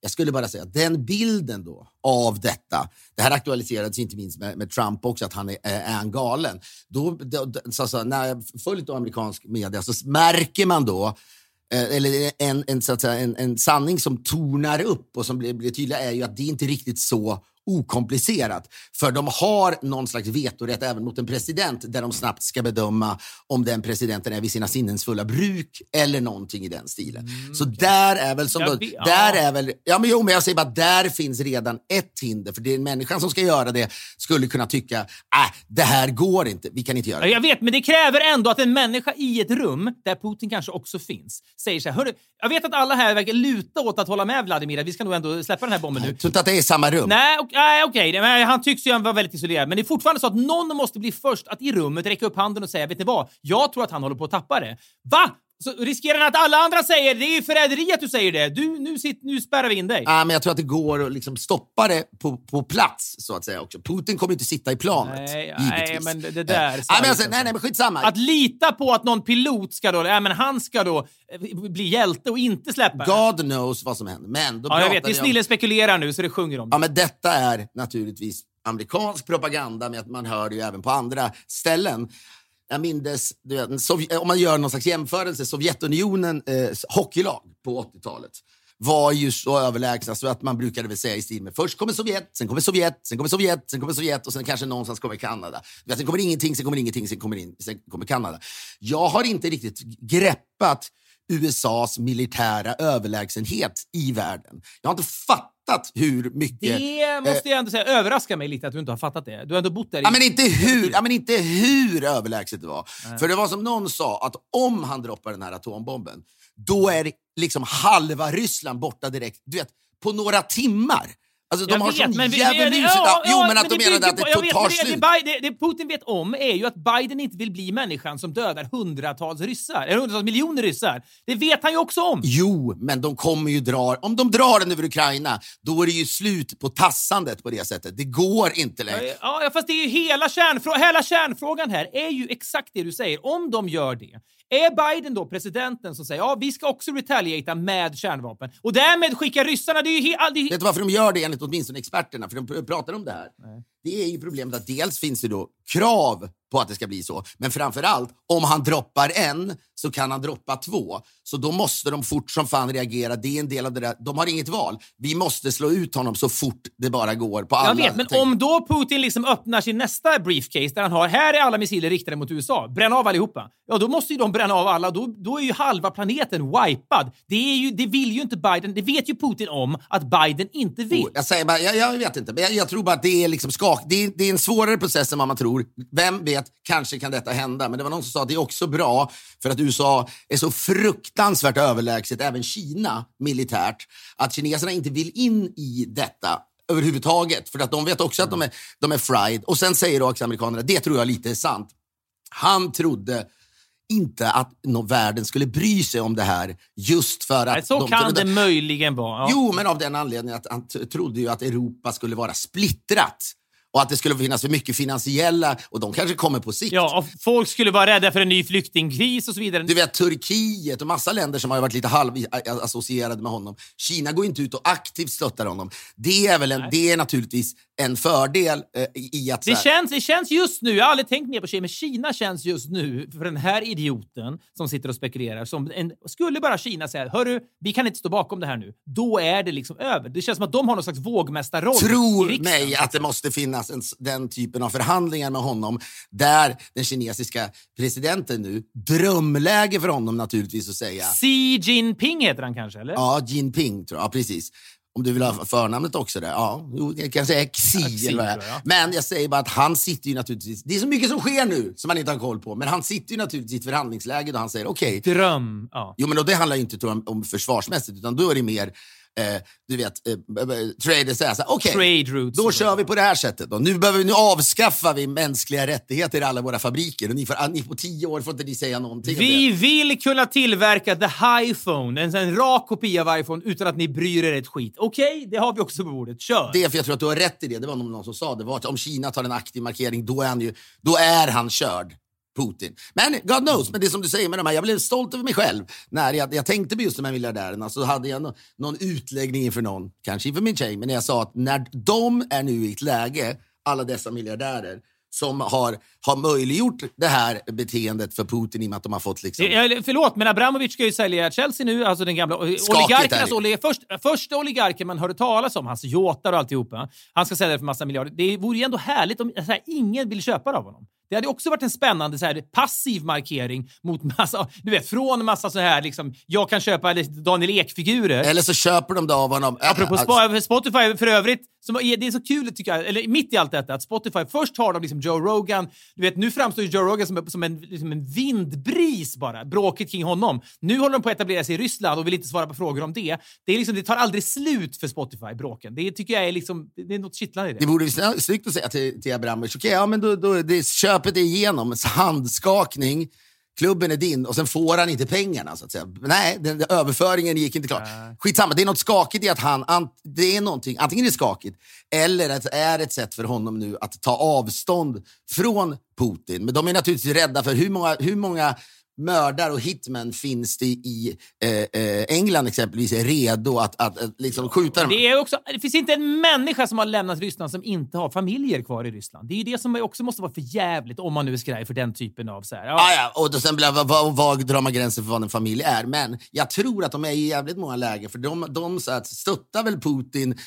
Jag skulle bara säga att den bilden då av detta, det här aktualiserades inte minst med, med Trump också, att han är, är han galen. Då, då, så, så, när jag följt amerikansk media så märker man då eh, Eh, eller en, en, så att säga, en, en sanning som tornar upp och som blir, blir tydlig är ju att det inte riktigt så okomplicerat. För de har någon slags vetorätt även mot en president där de snabbt ska bedöma om den presidenten är vid sina sinnens fulla bruk eller någonting i den stilen. Så där är väl som då, vet- ja. där är väl, ja men jo men jag säger bara där finns redan ett hinder för det är människan som ska göra det skulle kunna tycka, äh, det här går inte, vi kan inte göra Ja, det. jag vet, men det kräver ändå att en människa i ett rum, där Putin kanske också finns, säger så här, Hörru, jag vet att alla här verkar luta åt att hålla med Vladimir, att vi ska nog ändå släppa den här bomben nu. Jag tror inte att det är samma rum. Nej, ok- nej okej, okay, han tycks ju vara väldigt isolerad. Men det är fortfarande så att någon måste bli först att i rummet räcka upp handen och säga, vet ni vad? Jag tror att han håller på att tappa det. Va? Så riskerar han att alla andra säger, det är ju förräderi att du säger det. Du, nu, sitt, nu spärrar vi in dig. Ja, men jag tror att det går att liksom stoppa det på, på plats, så att säga. också. Putin kommer inte sitta i planet, Nej, givetvis. nej, men det- där Eh, nej, men alltså, nej, nej, men skitsamma. Att lita på att någon pilot ska då, nej men han ska då eh, bli hjälte och inte släppa. God knows vad som händer. Men då ja, jag vet. Det är om- snillen spekulerar nu så det sjunger om det. Ja, men detta är naturligtvis amerikansk propaganda, men man hör det ju även på andra ställen. Jag mindes, du vet, eh, om man gör någon slags jämförelse, Sovjetunionen eh, hockeylag på 80-talet var ju så överlägsna så att man brukade väl säga i stil med först kommer Sovjet, sen kommer Sovjet, sen kommer Sovjet, sen kommer Sovjet och sen kanske någonstans kommer Kanada. Sen kommer ingenting, sen kommer ingenting, sen kommer, in, sen kommer Kanada. Jag har inte riktigt greppat USAs militära överlägsenhet i världen. Jag har inte fattat hur mycket... Det måste jag ändå säga överraskar mig lite att du inte har fattat det. Du har ändå bott där i... Ja, men inte hur, ja, men inte hur överlägset det var. För det var som någon sa, att om han droppar den här atombomben, då är liksom halva Ryssland borta direkt. Du vet, på några timmar. Alltså, de Jag har vet, sån men djävulusigt... ja, jo, ja, men att de det menade bygger att det vet, tar men det, slut. Det, det, Putin vet om är ju att Biden inte vill bli människan som dödar hundratals ryssar, eller hundratals miljoner ryssar. Det vet han ju också om. Jo, men de kommer ju dra... Om de drar den över Ukraina, då är det ju slut på tassandet på det sättet. Det går inte längre. Ja, fast det är ju hela, kärnfrå hela kärnfrågan här är ju exakt det du säger. Om de gör det, är Biden då presidenten som säger ja, vi ska också retaliata med kärnvapen och därmed skicka ryssarna? Det är ju he- det är, Vet du varför de gör det enligt åtminstone experterna? För de pr- pratar om det här. Det är ju problemet att dels finns det då krav på att det ska bli så, men framför allt om han droppar en så kan han droppa två. Så då måste de fort som fan reagera. Det är en del av det där. De har inget val. Vi måste slå ut honom så fort det bara går på alla. jag vet, men tänk- om då Putin liksom öppnar sin nästa briefcase där han har här är alla missiler riktade mot USA, bränn av allihopa. Ja, då måste ju de bränna av alla. Då, då är ju halva planeten wipad. Det, är ju, det vill ju inte Biden. Det vet ju Putin om att Biden inte vill. Oh, Jag säger bara, jag, jag vet inte, men jag, jag tror bara att det är liksom skak. Det är, det är en svårare process än vad man tror. Vem vet, kanske kan detta hända. Men det var någon som sa att det är också bra för att USA är så fruktansvärt överlägset, även Kina militärt, att kineserna inte vill in i detta överhuvudtaget. För att de vet också att de är, de är fried. Och sen säger då också amerikanerna, det tror jag lite är sant. Han trodde inte att världen skulle bry sig om det här just för att... Nej, så de kan trodde- det möjligen vara. Ja. Jo, men av den anledningen att han trodde ju att Europa skulle vara splittrat. Och att det skulle finnas för mycket finansiella, och de kanske kommer på sikt. Ja, och folk skulle vara rädda för en ny flyktingkris och så vidare. Du vet Turkiet och massa länder som har varit lite halvassocierade med honom. Kina går inte ut och aktivt stöttar honom. Det är, väl en, det är naturligtvis en fördel eh, i att... Det känns, det känns just nu, jag har aldrig tänkt mer på Kina, men Kina känns just nu för den här idioten som sitter och spekulerar. Som en, skulle bara Kina säga hörru, vi kan inte stå bakom det här nu. Då är det liksom över. Det känns som att de har någon slags vågmästarroll Tror mig att det måste finnas en, s- den typen av förhandlingar med honom där den kinesiska presidenten nu, drömläge för honom naturligtvis att säga Xi Jinping heter han kanske, eller? Ja, Jinping tror jag. Ja, precis. Om du vill ha förnamnet också där. Ja, jo, jag kan säga Xi. Ja, Xi, eller är. jag. Men jag säger bara att han sitter ju naturligtvis... Det är så mycket som sker nu som man inte har koll på. Men han sitter ju naturligtvis i ett förhandlingsläge då han säger okej. Dröm. Ja. Jo, men då, det handlar ju inte jag, om försvarsmässigt, utan då är det mer, eh, du vet, eh, traders säger så här, okej, routes. då kör vi på det här sättet. Då. Nu, behöver, vi- nu avskaffar vi mänskliga rättigheter i alla våra fabriker. Och ni, får, ni på tio år får inte ni säga någonting Vi vill kunna tillverka the iPhone, en, en rak kopia av iPhone, utan att ni bryr er ett skit. Okej, det har vi också på bordet. Kör! Det är för jag tror att du har rätt i det. Det var någon som sa det. Var om Kina tar en aktiv markering, då är han, ju, då är han körd. Putin. Men God knows, men det är som du säger med de här, jag blev stolt över mig själv när jag, jag tänkte på just de här miljardärerna. Så hade jag nå- någon utläggning inför någon, kanske inför min tjej, men när jag sa att när de är nu i ett läge, alla dessa miljardärer, som har, har möjliggjort det här beteendet för Putin i och med att de har fått liksom... Det- eller, Förlåt, men Abramovic ska ju sälja Chelsea nu, alltså den gamla oligarkernas olig, först, första oligarken man hörde talas om, hans yachter och alltihopa. Han ska sälja det för massa miljarder. Det vore ju ändå härligt om här, ingen vill köpa det av honom. Det hade också varit en spännande så här, passiv markering mot massa, du vet, från massa så här liksom, jag kan köpa Daniel Ek-figurer. Eller så köper de det av honom. Apropå Alltså, Sp- Spotify för övrigt, som är, det är så kul tycker jag, eller mitt i allt detta, att Spotify först har de liksom Joe Rogan, du vet nu framstår Joe Rogan som, som, en, liksom en vindbris bara, bråket kring honom. Nu håller de på att etablera sig i Ryssland och vill inte svara på frågor om det. Det, är liksom, det tar aldrig slut för Spotify, bråken. Det tycker jag är liksom, det är något kittlande i det. Det vore snyggt att säga till, till Abramovic, okej, ja men då, då, det, köpet är igenom, handskakning, klubben är din och sen får han inte pengarna så att säga. Nej, den, den överföringen gick inte klart. Skitsamma, det är något skakigt i att han, ant, det är någonting, antingen är det skakigt eller att det är ett sätt för honom nu att ta avstånd från Putin. Men de är naturligtvis rädda för hur många, hur många mördare och hitmen finns det i eh, eh, England exempelvis är redo att, att, att liksom skjuta dem. Det, är också, det finns inte en människa som har lämnat Ryssland som inte har familjer kvar i Ryssland. Det är ju det som också måste vara för jävligt om man nu är skraj för den typen av... Så här, ja, Ah, ja, och då sen blir vad, vad, vad drar man gränsen för vad en familj är? Men jag tror att de är i jävligt många lägen, för de, de så att, stöttar väl Putin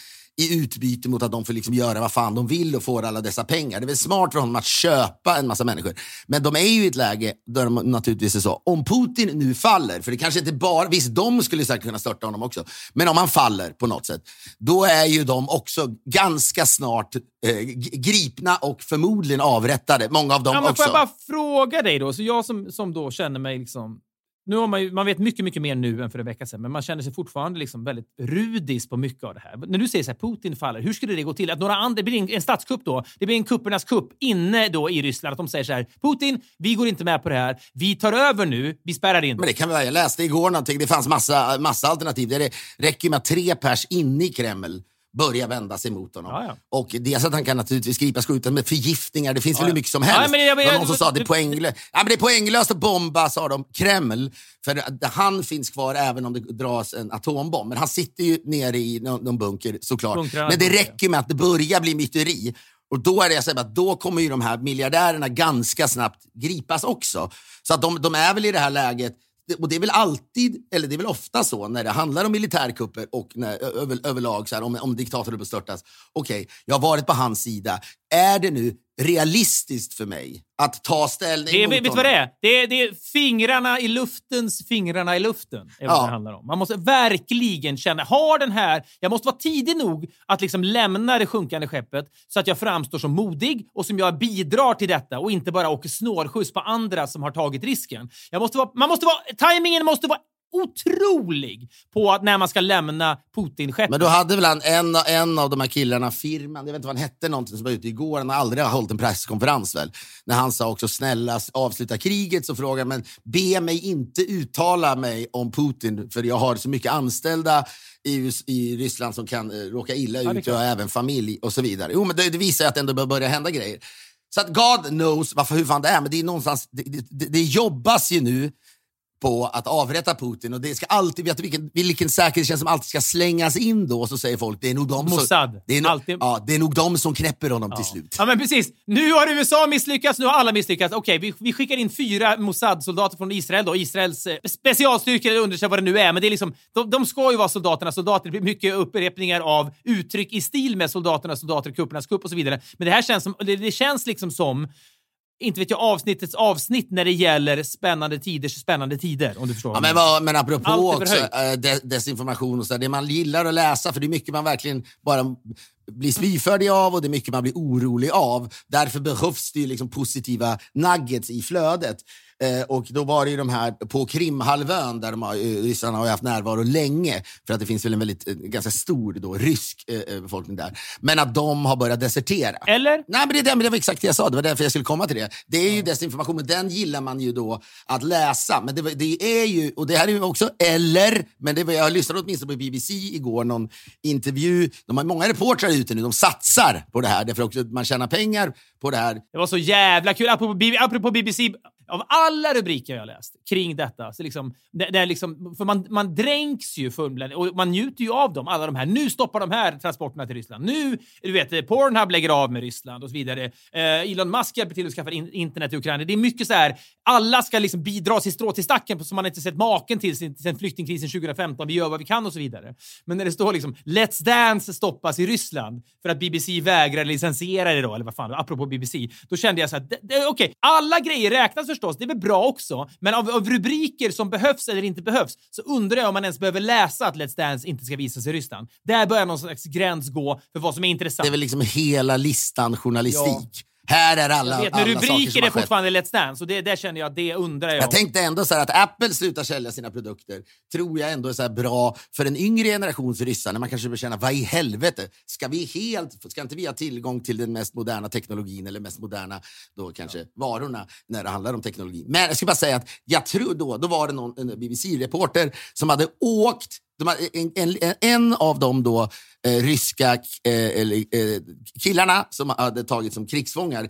i utbyte mot att de får liksom göra vad fan de vill och får alla dessa pengar. Det är väl smart för honom att köpa en massa människor. Men de är ju i ett läge där de naturligtvis är så, om Putin nu faller, för det kanske inte bara, visst de skulle säkert kunna störta honom också, men om han faller på något sätt, då är ju de också ganska snart eh, gripna och förmodligen avrättade, många av dem Ja, men också. får jag bara fråga dig då, så jag som, som då känner mig liksom nu har man, ju, man vet mycket, mycket mer nu än för en vecka sedan, men man känner sig fortfarande liksom väldigt rudis på mycket av det här. När du säger så här, Putin faller, hur skulle det gå till? Att några andra, det blir en, en statskupp då, det blir en kuppernas kupp inne då i Ryssland, att de säger så här, Putin, vi går inte med på det här, vi tar över nu, vi spärrar in. Men det kan vi, jag läste igår någonting, det fanns massa, massa alternativ. Det räcker med att tre pers inne i Kreml börjar vända sig mot honom. Ja, ja. Och dels att han kan naturligtvis gripas skjuten med förgiftningar. Det finns Ja, väl hur mycket som helst. men jag- det var jag- någon som sa det är, ja, men det är poänglöst att bomba, sa de, Kreml. För han finns kvar även om det dras en atombomb. Men han sitter ju nere i någon, någon bunker såklart. Bunkrarna, men det räcker med att det börjar bli myteri. Och då är det jag säger, att då kommer ju de här miljardärerna ganska snabbt gripas också. Så att de, de är väl i det här läget och det är väl alltid, eller det är väl ofta så när det handlar om militärkupper och när, över, överlag så här, om, om diktatorer bestörtas. Okej, okay, jag har varit på hans sida. Är det nu realistiskt för mig att ta ställning Det mot vet du vad det är? Det är, det är fingrarna i luftens fingrarna i luften. är vad Ja. det handlar om. Man måste verkligen känna, har den här... Jag måste vara tidig nog att liksom lämna det sjunkande skeppet så att jag framstår som modig och som jag bidrar till detta och inte bara åker snålskjuts på andra som har tagit risken. Jag måste vara, man måste vara, timingen måste vara otrolig på att när man ska lämna Putin-skeppet. Men då hade väl han, en, en av de här killarna, firman, jag vet inte vad han hette, någonting som var ute igår, han har aldrig hållit en presskonferens väl. När han sa också snälla avsluta kriget så frågade jag, men be mig inte uttala mig om Putin för jag har så mycket anställda i, i Ryssland som kan eh, råka illa är ut jag har även familj och så vidare. Jo men det, det visar ju att det ändå bör börja hända grejer. Så att God knows varför, hur fan det är, men det är någonstans, det, det, det, det jobbas ju nu på att avrätta Putin och det ska alltid, vet du vilken, vilken säkerhetstjänst som alltid ska slängas in då? Så säger folk, det är nog de som, Mossad. det är, no, Alltid. ja, det är nog de som knäpper honom till slut. Ja, men precis. Nu har USA misslyckats, nu har alla misslyckats. Okej, vi, vi skickar in fyra Mossad-soldater från Israel då. Israels eh, specialstyrkor eller undersökare vad det nu är. Men det är liksom, de, de ska ju vara soldaterna soldater. Det blir mycket upprepningar av uttryck i stil med soldaterna soldater, kuppernas kupp och så vidare. Men det här känns som, det, det känns liksom som inte vet jag, avsnittets avsnitt när det gäller spännande tiders spännande tider, om du förstår. Ja, men, vad, men apropå också, de, desinformation och så där, det man gillar att läsa, för det är mycket man verkligen bara blir spyfärdig av och det är mycket man blir orolig av. Därför behövs det ju liksom positiva nuggets i flödet. Eh, och då var det ju de här på Krimhalvön där de har, eh, ryssarna har haft närvaro länge för att det finns väl en väldigt eh, ganska stor då, rysk eh, befolkning där. Men att de har börjat desertera. Eller? Nej, men det, är det, men det var exakt det jag sa. Det var därför jag skulle komma till det. Det är ju desinformation, men den gillar man ju då att läsa. Men det, det är ju, och det här är ju också, eller, men det var, jag lyssnade åtminstone på BBC igår, någon intervju. De har många reportrar ute nu, de satsar på det här, därför också att man tjänar pengar på det här. Det var så jävla kul. Apropå, apropå BBC, av alla rubriker jag läst kring detta, så liksom, det, det är liksom, för man, man dränks ju fullständigt och man njuter ju av dem. Alla de här. Nu stoppar de här transporterna till Ryssland. Nu, du vet, Pornhub lägger av med Ryssland och så vidare. Eh, Elon Musk hjälper till att skaffa in, internet i Ukraina. Det är mycket så här, alla ska liksom bidra sitt strå till stacken som man inte sett maken till sen, sen flyktingkrisen 2015. Vi gör vad vi kan och så vidare. Men när det står liksom Let's Dance stoppas i Ryssland för att BBC vägrar licensiera det då, eller vad fan, apropå BBC, då kände jag så här, okej, okay, alla grejer räknas förstås, det är väl bra också, men av, av rubriker som behövs eller inte behövs så undrar jag om man ens behöver läsa att Let's Dance inte ska visas i Ryssland. Där börjar någon slags gräns gå för vad som är intressant. Det är väl liksom hela listan journalistik. Här är alla, jag vet, alla men saker som rubriker är fortfarande Let's Dance och det, där känner jag, det undrar jag. Jag tänkte ändå så här att Apple slutar sälja sina produkter tror jag ändå är så bra för en yngre generations ryssar när man kanske vill känna vad i helvete, ska vi helt, ska inte vi ha tillgång till den mest moderna teknologin eller mest moderna då kanske varorna när det handlar om teknologi. Men jag ska bara säga att jag tror då, då var det någon BBC-reporter som hade åkt en, en, en av de då eh, ryska eh, eh, killarna som hade tagits som krigsfångar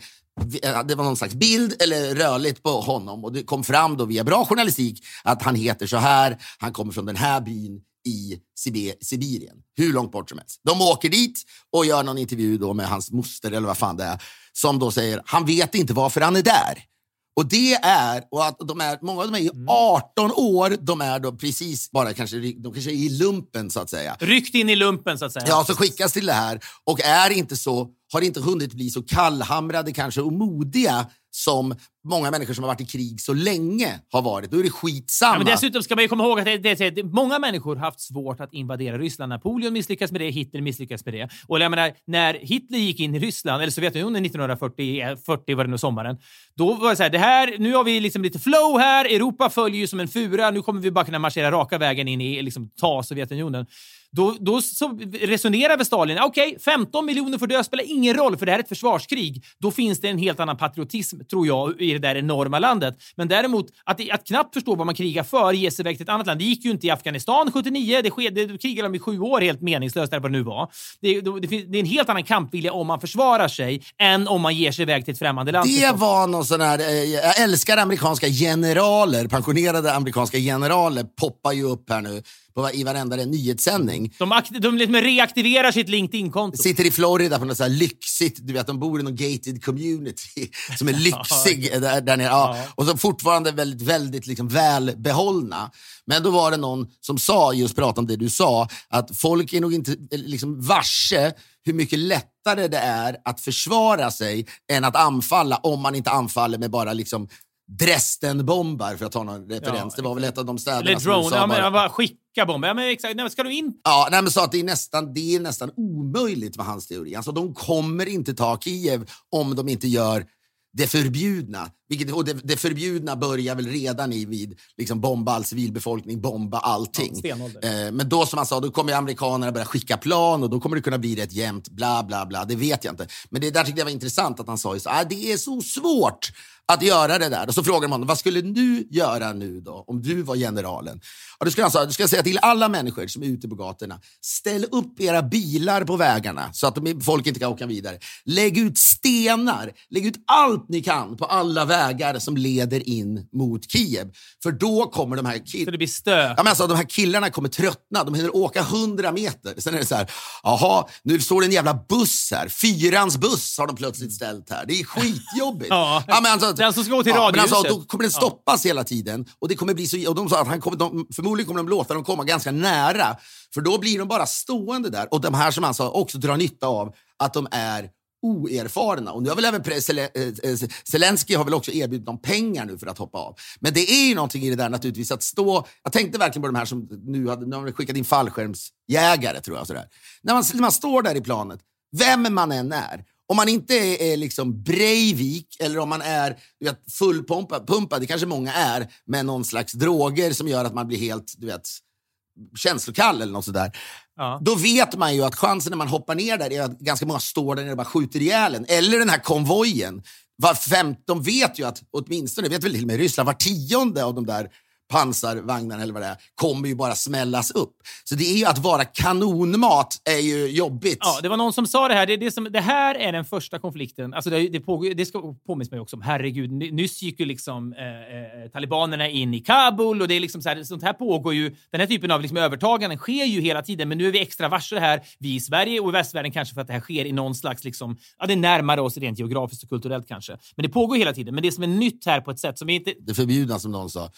eh, det var någon slags bild eller rörligt på honom och det kom fram då via bra journalistik att han heter så här, han kommer från den här byn i Sibirien. Hur långt bort som helst. De åker dit och gör någon intervju då med hans moster eller vad fan det är som då säger han vet inte varför han är där. Och det är, och att de är, många av dem är ju 18 år, de är då precis bara kanske, de kanske är i lumpen så att säga. Ryckt in i lumpen så att säga. Ja, så skickas till det här och är inte så, har inte hunnit bli så kallhamrade kanske och modiga som många människor som har varit i krig så länge har varit. Då är det skitsamma. Ja, men dessutom ska man ju komma ihåg att det, det, det, många människor har haft svårt att invadera Ryssland. Napoleon misslyckades med det, Hitler misslyckades med det. Och jag menar, när Hitler gick in i Ryssland, eller Sovjetunionen 1940, 40 var det nog sommaren, då var det så här, det här, nu har vi liksom lite flow här, Europa följer ju som en fura, nu kommer vi bara kunna marschera raka vägen in i, liksom ta Sovjetunionen. Då, då så resonerar väl Stalin, okej, okay, 15 miljoner får dö spelar ingen roll för det här är ett försvarskrig. Då finns det en helt annan patriotism, tror jag, i det där enorma landet. Men däremot, att, att knappt förstå vad man krigar för, ge sig iväg till ett annat land. Det gick ju inte i Afghanistan 79, det, ske, det krigade de i sju år helt meningslöst, eller vad det nu var. Det, det, det, är en helt annan kampvilja om man försvarar sig än om man ger sig iväg till ett främmande land. Det var någon sån här, eh, jag älskar amerikanska generaler, pensionerade amerikanska generaler poppar ju upp här nu på, i varenda nyhetssändning. De, de liksom reaktiverar sitt LinkedIn-konto. Sitter i Florida på något så här lyxigt, du vet de bor i någon gated community som är lyxig där, där nere. Ja. Och så fortfarande väldigt, väldigt liksom välbehållna. Men då var det någon som sa, just pratade om det du sa, att folk är nog inte liksom varse hur mycket lättare det är att försvara sig än att anfalla om man inte anfaller med bara liksom Dresden-bombar, för att ta någon referens. Ja, det var väl ett av de städerna Eller drone, ja, men, bara, skicka bomber. Ja, men exakt. Nej, ska du in? Ja, nej, men sa att det är, nästan, det är nästan omöjligt med hans teori. Alltså, de kommer inte ta Kiev om de inte gör det förbjudna. Vilket, och det, det, förbjudna börjar väl redan i vid liksom bomba all civilbefolkning, bomba allting. Ja, eh, men då som han sa, då kommer amerikanerna börja skicka plan och då kommer det kunna bli rätt jämnt, bla bla bla. Det vet jag inte. Men det där tyckte jag var intressant att han sa att ah, det är så svårt att göra det där. Och så frågar man vad skulle du göra nu då, om du var generalen? Och då skulle han säga, du ska säga till alla människor som är ute på gatorna, ställ upp era bilar på vägarna så att de, folk inte kan åka vidare. Lägg ut stenar, lägg ut allt ni kan på alla vägar som leder in mot Kiev. För då kommer de här killarna... det blir stök. Ja, men alltså, de här killarna kommer tröttna, de hinner åka hundra meter. Sen är det så här, jaha, nu står det en jävla buss här. Fyrans buss har de plötsligt ställt här. Det är skitjobbigt. ja. Ja, men alltså, den som ska gå till ja, radiohuset. Alltså, då kommer den stoppas ja. hela tiden. Och det kommer bli så, och de sa att han kommer, de, förmodligen kommer de låta dem komma ganska nära. För då blir de bara stående där. Och de här som alltså också drar nytta av att de är oerfarna. Och nu har väl även eh, eh, Zelensky har väl också erbjudit dem pengar nu för att hoppa av. Men det är ju någonting i det där naturligtvis att stå... Jag tänkte verkligen på de här som nu hade, nu har skickat in fallskärmsjägare, tror jag. Sådär. När, man, när man står där i planet, vem man än är, om man inte är, är liksom Breivik eller om man är fullpumpad, pumpad, det kanske många är, med någon slags droger som gör att man blir helt du vet, känslokall eller något sådär. Ja. Då vet man ju att chansen när man hoppar ner där är att ganska många står där nere och bara skjuter ihjäl en. Eller den här konvojen. Var fem, de vet ju att, åtminstone, vet väl till och med Ryssland, var tionde av de där pansarvagnar eller vad det är, kommer ju bara smällas upp. Så det är ju att vara kanonmat är ju jobbigt. Ja, det var någon som sa det här. Det, det, som, det här är den första konflikten. Alltså det, det, pågår, det ska påminnas mig också om. Herregud, nyss gick ju liksom eh, eh, talibanerna in i Kabul och det är liksom så här, sånt här pågår ju. Den här typen av liksom övertaganden sker ju hela tiden, men nu är vi extra varse här. Vi i Sverige och i västvärlden kanske för att det här sker i någon slags liksom, ja, det är närmare oss rent geografiskt och kulturellt kanske. Men det pågår hela tiden. Men det som är nytt här på ett sätt som vi inte... Det förbjudna som någon sa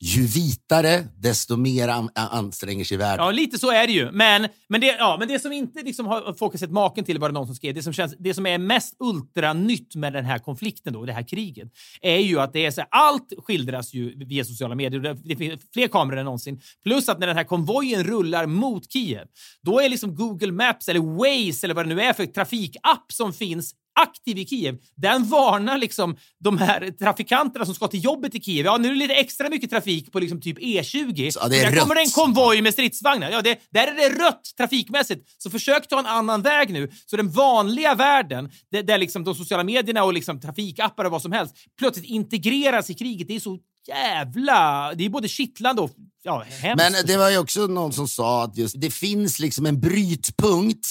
ju vitare, desto mer an anstränger sig världen. Ja, lite så är det ju. Men, men, det, ja, men det som inte liksom har folk har sett maken till, var det någon som skrev, det som, känns, det som är mest ultranytt med den här konflikten, då, det här kriget, är ju att det är så här, allt skildras ju via sociala medier. Det finns fler kameror än någonsin. Plus att när den här konvojen rullar mot Kiev, då är liksom Google Maps eller Waze eller vad det nu är för trafikapp som finns aktiv i Kiev, den varnar liksom de här trafikanterna som ska till jobbet i Kiev. Ja, nu är det lite extra mycket trafik på liksom typ E20. Ja, det är där rött. kommer det en konvoj med stridsvagnar. Ja, det, där är det rött trafikmässigt. Så försök ta en annan väg nu. Så den vanliga världen, där, där liksom de sociala medierna och liksom trafikappar och vad som helst plötsligt integreras i kriget. Det är så jävla... Det är både kittlande och ja, hemskt. Men det var ju också någon som sa att just, det finns liksom en brytpunkt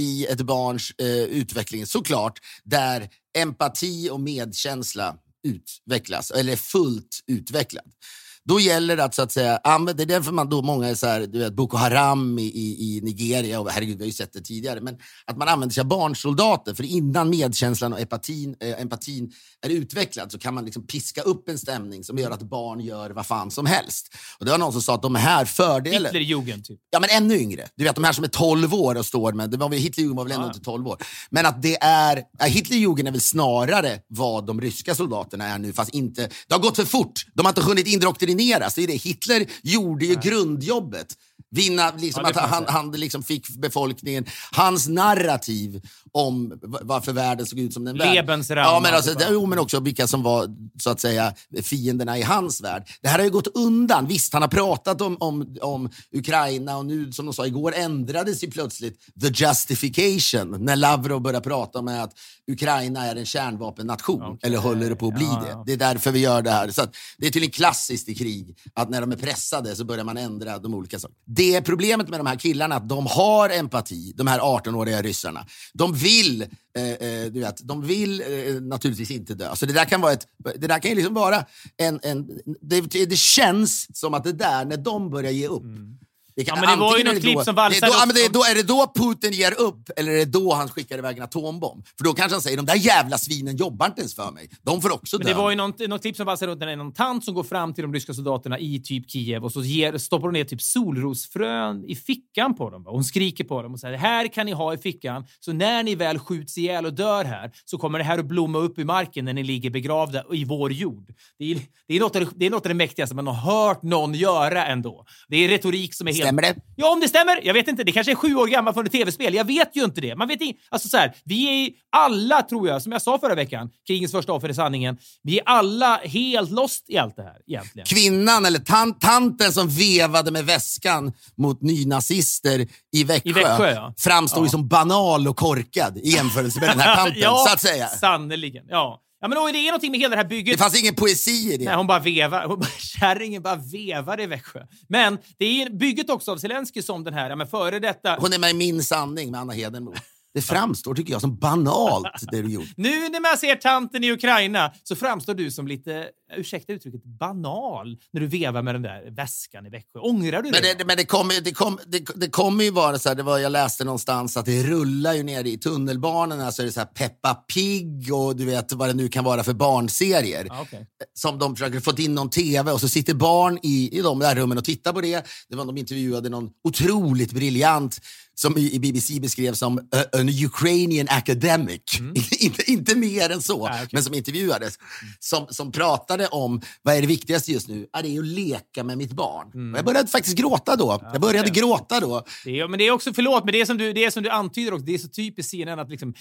i ett barns eh, utveckling, såklart, där empati och medkänsla utvecklas, eller är fullt utvecklad då gäller det att, så att säga, använda, det är därför man då många är så här, du vet, Boko Haram i, i, i Nigeria, och herregud vi har ju sett det tidigare, men att man använder sig av barnsoldater, för innan medkänslan och empatin, eh, empatin är utvecklad så kan man liksom piska upp en stämning som gör att barn gör vad fan som helst. Och det var någon som sa att de här fördelarna... Hitlerjugend, typ. Ja, men ännu yngre. Du vet, de här som är 12 år och står med... Det var väl, Hitlerjugend var väl ändå Ja. inte 12 år. Men att det är... Ja, Hitlerjugend är väl snarare vad de ryska soldaterna är nu, fast inte... Det har gått för fort. De har inte hunnit indoktrineras. Det är det. Hitler gjorde ju grundjobbet. Vinna, liksom, Ja, att han, han liksom fick befolkningen... Hans narrativ om varför världen såg ut som den värld. Lebensraum, Ja, men, allt alltså, det det, jo, men också vilka som var så att säga fienderna i hans värld. Det här har ju gått undan. Visst, han har pratat om, om, om Ukraina och nu, som de sa igår, ändrades ju plötsligt the justification när Lavrov började prata om att Ukraina är en kärnvapennation, Okej. eller håller det på att bli Ja, det. Det är därför vi gör det här. Så att, det är tydligen klassiskt i krig att när de är pressade så börjar man ändra de olika sakerna. Det är problemet med de här killarna, att de har empati, de här 18-åriga ryssarna. De vill, eh, eh, du vet, de vill eh, naturligtvis inte dö. Så det där kan vara ett, det där kan ju liksom vara en, en det, det känns som att det där, när de börjar ge upp, mm det kan, Ja, men det var ju något det klipp då- som det är valsade då, det är då, Är det då Putin ger upp eller är det då han skickar iväg en atombomb? För då kanske han säger de där jävla svinen jobbar inte ens för mig. De får också Men dö. det var ju något, något klipp som valsar runt när det är någon tant som går fram till de ryska soldaterna i typ Kiev och så ger, stoppar hon ner typ solrosfrön i fickan på dem. va? Hon skriker på dem och säger här kan ni ha i fickan så när ni väl skjuts ihjäl och dör här så kommer det här att blomma upp i marken när ni ligger begravda i vår jord. Det är, det är, något, av det, det är något av det mäktigaste man har hört någon göra ändå. Det är retorik som är helt... Stämmer det? Ja, om det stämmer. Jag vet inte. Det kanske är sju år gammalt från ett tv-spel. Jag vet ju inte det. Man vet inte. Alltså så här, vi är alla, tror jag, som jag sa förra veckan, krigens första offer i sanningen, vi är alla helt lost i allt det här egentligen. kvinnan eller tan tanten som vevade med väskan mot nynazister i Växjö, I Växjö, ja. framstår ju Ja. som banal och korkad i jämförelse med den här tanten, ja, så att säga. sannerligen. Ja. Ja, men det är någonting med hela det här bygget. Det fanns ingen poesi i det. Nej, hon bara vevar. Hon bara, kärringen bara vevar i Växjö. Men det är bygget också av Zelensky som den här, men före detta... Hon är med i Min sanning med Anna Hedenmo. Det framstår, tycker jag, som banalt det du gjort. Nu när man ser tanten i Ukraina så framstår du som lite, ursäkta uttrycket, banal när du vevar med den där väskan i Växjö. Ångrar du Men det? det, men det kommer det kom, det, det kommer ju vara så här, det var, jag läste någonstans att det rullar ju ner i tunnelbanorna så är det så här Peppa Pig och du vet vad det nu kan vara för barnserier. Okej. som de försöker få in någon tv och så sitter barn i, i de där rummen och tittar på det. Det var de intervjuade någon otroligt briljant som i, BBC beskrevs som an Ukrainian academic. inte, inte mer än så, Ah, okej. men som intervjuades. Som, som pratade om vad är det viktigaste just nu? Ja, det är att leka med mitt barn. Och jag började faktiskt gråta då. jag började det. gråta då. Det är, men det är också, förlåt, men det är som du, det är som du antyder också, det är så typiskt CNN att liksom,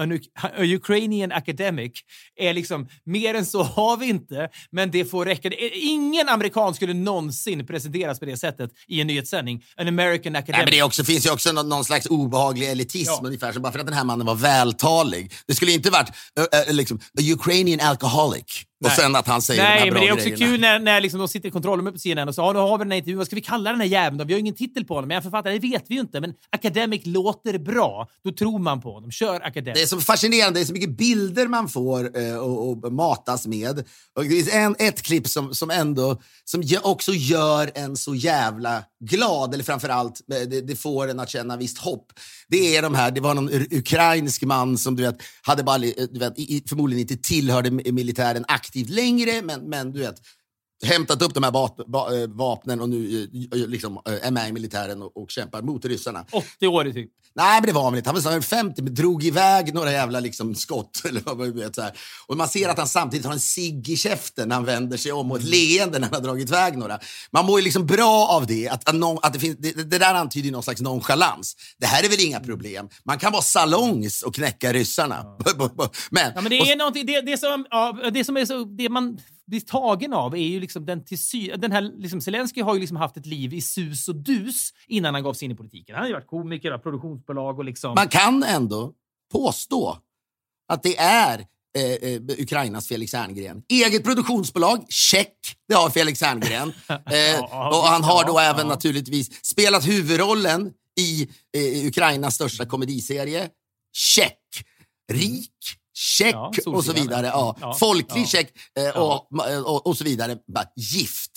an, Ukrainian academic är liksom, mer än så har vi inte, men det får räcka. Ingen amerikan skulle någonsin presenteras på det sättet i en nyhetssändning. An American academic. Nej, men det också, finns ju också någon, någon slags obehaglig elitism, Ja. ungefär som bara för att den här mannen var vältalig. Det skulle inte varit uh, uh, liksom, a Ukrainian alcoholic och sen att han säger de Nej, här men bra det är också grejerna. kul när, när liksom de sitter i kontrollrummet på CNN och så ja, nu har vi den här intervjun. Vad ska vi kalla den här jäveln då? Vi har ingen titel på honom. Men författare, det vet vi ju inte. Men academic låter bra. Då tror man på honom. Kör academic. Det är så fascinerande, det är så mycket bilder man får eh, och, och matas med. Och det finns en, ett klipp som, som ändå som också gör en så jävla glad, eller framförallt eh, det, det får en att känna visst hopp. Det är de här, det var någon ukrainsk man som du vet, hade bara, eh, du vet, förmodligen inte tillhörde mi- militären aktivt längre, men, men du vet, hämtat upp de här va, eh, vapnen och nu eh, liksom, eh, är med i militären och, och kämpar mot ryssarna. 80 år typ. Nej, men det var han väl inte. Han var snarare 50, men drog iväg några jävla liksom, skott. Eller vad man vet, så här. Och man ser att han samtidigt har en cigg i käften när han vänder sig om och ett leende när han har dragit iväg några. Man mår ju liksom bra av det. Att, att, att det, finns, det, det där antyder någon slags nonchalans. Det här är väl inga problem. Man kan vara salongs och knäcka ryssarna. men, Ja, men det och- är någonting, det, det, som, ja, det som är så, det man blir tagen av är ju liksom den till sy, den här, liksom Zelensky har ju liksom haft ett liv i sus och dus innan han gav sig in i politiken. Han har ju varit komiker, produktionsbolag och liksom... man kan ändå påstå att det är eh, eh, Ukrainas Felix Herngren. Eget produktionsbolag, check. Det har Felix Herngren. Eh, och han har då även naturligtvis spelat huvudrollen i eh, Ukrainas största komediserie. Check. Rik. Check Ja, och så vidare. ja. Folklig Ja. check eh, och, och, och så vidare. Bara, gift,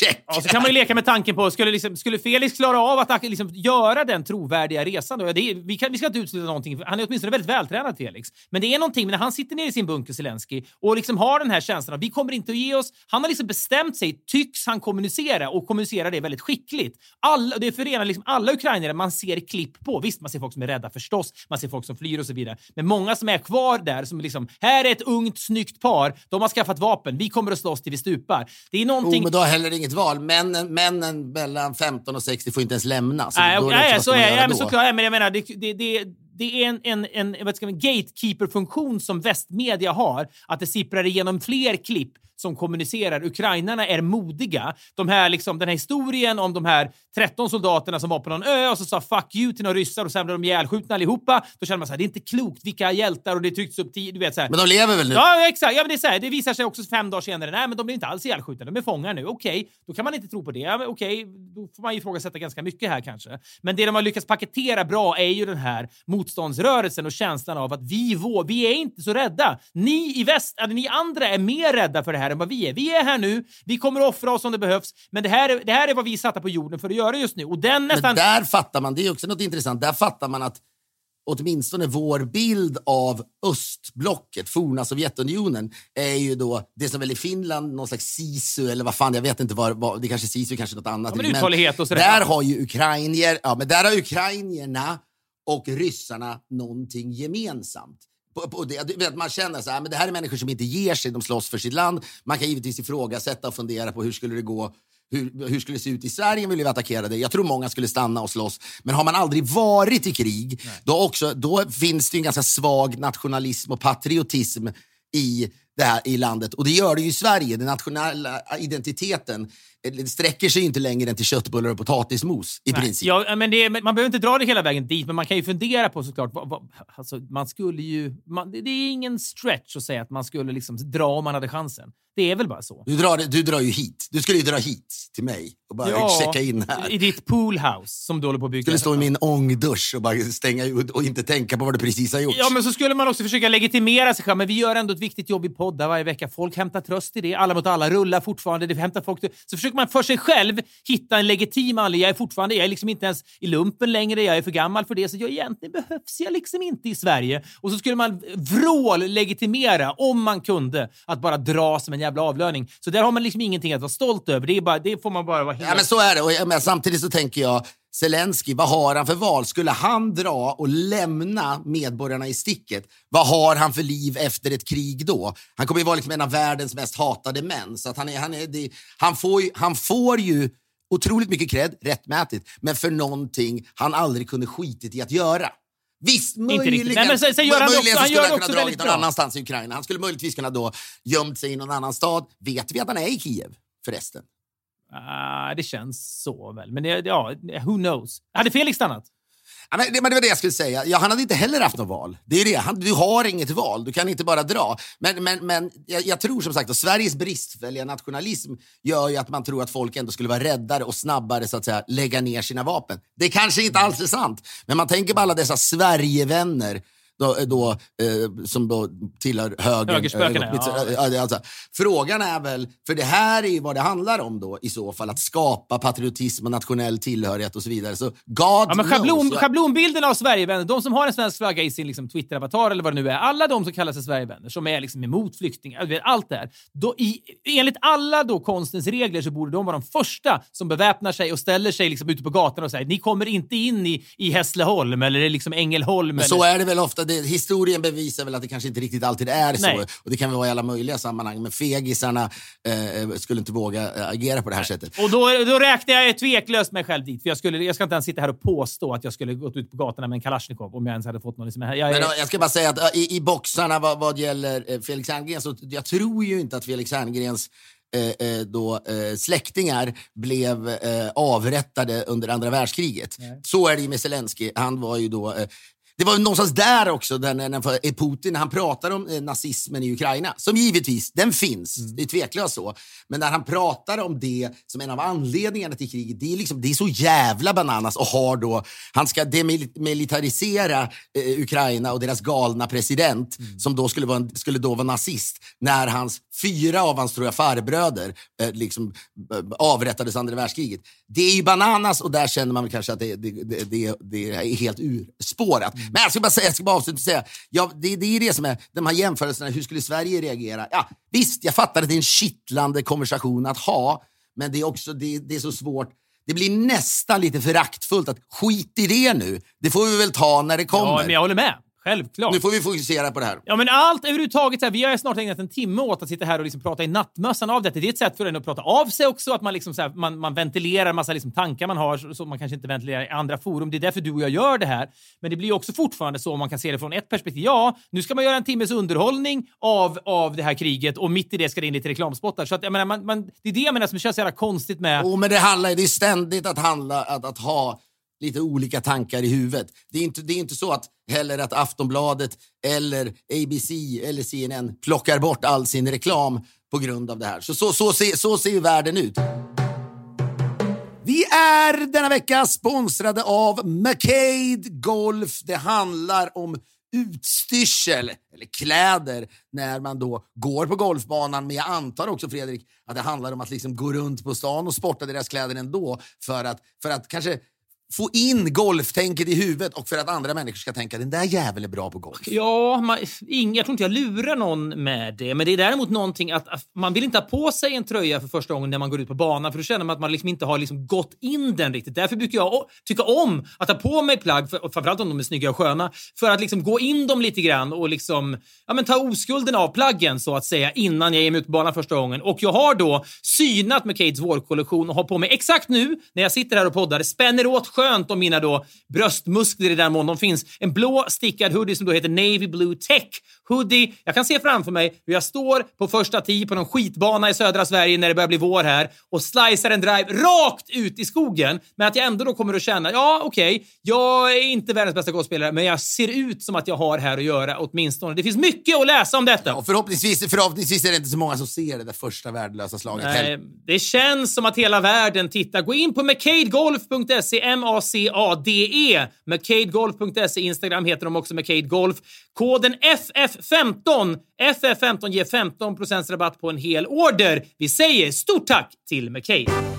check. Ja, så kan man ju leka med tanken på, skulle, liksom, skulle Felix klara av att liksom, göra den trovärdiga resan? Då? Är, vi, kan, vi ska inte utesluta någonting. Han är åtminstone väldigt vältränad, Felix. Men det är någonting när han sitter nere i sin bunker, Zelensky, och liksom har den här känslan av vi kommer inte att ge oss. Han har liksom bestämt sig, tycks han kommunicera, och kommunicerar det väldigt skickligt. Alla, det förenar liksom alla ukrainare man ser klipp på. Visst, man ser folk som är rädda förstås, man ser folk som flyr och så vidare. Men många som är kvar där, som liksom, här är ett ungt, snyggt par, de har skaffat vapen, vi kommer att slåss till vi stupar. Det är någonting... Oh, men då har heller inget val. Männen, männen mellan 15 och 60 får inte ens lämna. Så Nej, också, nej så är det. Men såklart, men jag menar, det, det, det, det är en, en, en gatekeeper-funktion som västmedia har. Att det sipprar igenom fler klipp som kommunicerar. Ukrainarna är modiga. De här, liksom, den här historien om de här 13 soldaterna som var på någon ö och så sa fuck you till några ryssar och sen blev de ihjälskjutna allihopa. Då känner man så här, det är inte klokt. Vilka hjältar och det tryckts upp tio, du vet så här. Men de lever väl nu? Ja, exakt. Ja, men det, är så här, det visar sig också fem dagar senare. Nej, men de blir inte alls ihjälskjutna. De är fångar nu. Okej, då kan man inte tro på det. Ja, Okej, då får man ifrågasätta ganska mycket här kanske. Men det de har lyckats paketera bra är ju den här motståndsrörelsen och känslan av att vi, vi är inte så rädda. Ni i väst, eller ni andra är mer rädda för det här än vad vi är. Vi är här nu. Vi kommer att offra oss om det behövs. Men det här, är- det här är vad vi är satta på jorden för att göra just nu. Och den nästan... Men där fattar man, det är också något intressant, där fattar man att åtminstone vår bild av östblocket, forna Sovjetunionen, är ju då det som väl i Finland, någon slags sisu eller vad fan, jag vet inte vad, vad det kanske är sisu, kanske något annat. Ja, men uthållighet och sådär. där har ju ukrainier, ja men där har ukrainierna och ryssarna någonting gemensamt. På, på det, vet, man känner så här, men det här är människor som inte ger sig, de slåss för sitt land. Man kan givetvis ifrågasätta och fundera på hur skulle det gå hur, hur skulle det se ut i Sverige om vi blev attackerade? Jag tror många skulle stanna och slåss. Men har man aldrig varit i krig, då, också, då finns det en ganska svag nationalism och patriotism i det här i landet. Och det gör det ju i Sverige. Den nationella identiteten det sträcker sig inte längre än till köttbullar och potatismos i Nej. princip. Ja, men det, man behöver inte dra det hela vägen dit, men man kan ju fundera på såklart. Vad, vad, alltså, man skulle ju... Man, det är ingen stretch att säga att man skulle liksom dra om man hade chansen. Det är väl bara så. Du, drar, du drar ju hit. Du skulle ju dra hit till mig och bara checka in här. I ditt poolhouse som du håller på att bygga. skulle stå i min ångdusch och bara stänga ut och inte tänka på vad du precis har gjort. Ja, men så skulle man också försöka legitimera sig själv. Men vi gör ändå ett viktigt jobb i poddar varje vecka. Folk hämtar tröst i det. Alla mot alla rullar fortfarande. Det hämtar folk. Så försöker man för sig själv hitta en legitim anledning. Jag är fortfarande, jag är liksom inte ens i lumpen längre. Jag är för gammal för det. Så jag egentligen behövs jag liksom inte i Sverige. Och så skulle man vrål-legitimera, om man kunde, att bara dra som en jävla avlöning. Så där har man liksom ingenting att vara stolt över. Det, är bara, det får man bara vara helt... Ja, men så är det. Och, men samtidigt så tänker jag, Zelensky, vad har han för val? Skulle han dra och lämna medborgarna i sticket, vad har han för liv efter ett krig då? Han kommer ju vara liksom en av världens mest hatade män. Så att han, är, han, är, det, han, får han får ju otroligt mycket cred, rättmätigt, men för någonting han aldrig kunde skitit i att göra. Visst, möjligen. Nej, men sen- sen gör han möjligen också- så han skulle gör det han kunna dragit någon annanstans i Ukraina. Han skulle möjligtvis kunna då gömt sig i någon annan stad. Vet vi att han är i Kiev förresten? Ah, det känns så väl. Men det, ja, who knows? Hade Felix stannat? Ja, men det, men det var det jag skulle säga. Ja, han hade inte heller haft något val. Det är det. Han, du har inget val. Du kan inte bara dra. Men, men, men jag, jag tror som sagt att Sveriges bristfälliga nationalism gör ju att man tror att folk ändå skulle vara räddare och snabbare så att säga lägga ner sina vapen. Det kanske inte alls är sant. Men man tänker på alla dessa Sverigevänner då, då, eh, som då tillhör högern. Högerspökena, Eh, ja. Det- alltså, frågan är väl, för det här är ju vad det handlar om då i så fall, att skapa patriotism och nationell tillhörighet och så vidare. Så God Ja, men schablon, knows. Schablonbilden av Sverigevänner, de som har en svensk flagga i sin liksom, Twitter-avatar eller vad det nu är, alla de som kallar sig Sverigevänner, som är liksom emot flyktingar, allt det här. Då, i, enligt alla då konstens regler så borde de vara de första som beväpnar sig och ställer sig liksom ute på gatan och säger ni kommer inte in i, i Hässleholm eller liksom Ängelholm. Men eller, så är det väl ofta. Det, historien bevisar väl att det kanske inte riktigt alltid är så. Nej. Och Det kan väl vara i alla möjliga sammanhang. Men fegisarna eh, skulle inte våga eh, agera på det här sättet. Och då, då räknar jag tveklöst mig själv dit. För jag, skulle, jag ska inte ens sitta här och påstå att jag skulle gått ut på gatorna med en Kalasjnikov om jag ens hade fått någon. Liksom, jag, Men då, jag ska bara säga att eh, i, i boxarna vad, vad gäller eh, Felix Herngren, så jag tror ju inte att Felix Herngrens eh, eh, då, eh, släktingar blev eh, avrättade under andra världskriget. Så är det ju med Zelensky. Han var ju då... Eh, det var någonstans där också, där, när, när Putin han pratar om eh, nazismen i Ukraina, som givetvis, den finns, Mm. det är tveklöst så. Men när han pratar om det som en av anledningarna till kriget, det är, liksom, det är så jävla bananas och har då, han ska demilitarisera eh, Ukraina och deras galna president, Mm. som då skulle vara, en, skulle då vara nazist, när hans fyra av hans tror jag, farbröder eh, liksom, eh, avrättades andra världskriget. Det är ju bananas och där känner man väl kanske att det, det, det, det, det är helt urspårat. Mm. Men jag ska bara, säga, jag ska bara avsluta och säga, ja, det, det är det som är de här jämförelserna, hur skulle Sverige reagera? Ja, visst, jag fattar att det är en kittlande konversation att ha, men det är också det, det är så svårt. Det blir nästan lite föraktfullt att skit i det nu. Det får vi väl ta när det kommer. Ja, men jag håller med. Självklart. Nu får vi fokusera på det här. Ja, men allt överhuvudtaget. Så här, vi har snart ägnat en timme åt att sitta här och liksom prata i nattmössan av detta. Det är ett sätt för en att prata av sig också. Att man, liksom, så här, man, man ventilerar en massa liksom, tankar man har så- som man kanske inte ventilerar i andra forum. Det är därför du och jag gör det här. Men det blir också fortfarande så om man kan se det från ett perspektiv. Ja, nu ska man göra en timmes underhållning av, av det här kriget och mitt i det ska det in lite reklamspottar. Så att, jag menar, man, man, det är det jag menar som känns så jävla konstigt med... Jo, men det handlar det är ständigt att handla, att, att ha lite olika tankar i huvudet. Det är inte, det är inte så att heller att Aftonbladet eller ABC eller CNN plockar bort all sin reklam på grund av det här. Så, så, så, ser, så ser ju världen ut. Vi är denna vecka sponsrade av McCade Golf. Det handlar om utstyrsel, eller kläder, när man då går på golfbanan. Men jag antar också, Fredrik, att det handlar om att liksom gå runt på stan och sporta deras kläder ändå för att, för att kanske få in golftänket i huvudet och för att andra människor ska tänka den där jäveln är bra på golf. Ja, man, ing, jag tror inte jag lurar någon med det. Men det är däremot någonting att, att man vill inte ha på sig en tröja för första gången när man går ut på banan för då känner man att man liksom inte har liksom gått in den riktigt. Därför brukar jag tycka om att ha på mig plagg, för, framförallt om de är snygga och sköna, för att liksom gå in dem lite grann och liksom, ja, men ta oskulden av plaggen så att säga innan jag ger mig ut på banan första gången. Och jag har då synat McCades vårkollektion och har på mig exakt nu när jag sitter här och poddar, spänner åt skönt om mina då bröstmuskler i den mån de finns. En blå stickad hoodie som då heter Navy Blue Tech Hoodie. Jag kan se framför mig hur jag står på första tee på någon skitbana i södra Sverige när det börjar bli vår här och slicear en drive rakt ut i skogen. Men att jag ändå då kommer att känna, ja okej, jag är inte världens bästa golfspelare, men jag ser ut som att jag har här att göra åtminstone. Det finns mycket att läsa om detta. Och förhoppningsvis, förhoppningsvis är det inte så många som ser det där första värdelösa slaget. Nej, det känns som att hela världen tittar. Gå in på mccadegolf.se, M-A-C-A-D-E. mccadegolf.se, Instagram heter de också McCade Golf. Koden FF15, FF15 ger 15% rabatt på en hel order. Vi säger stort tack till McCade.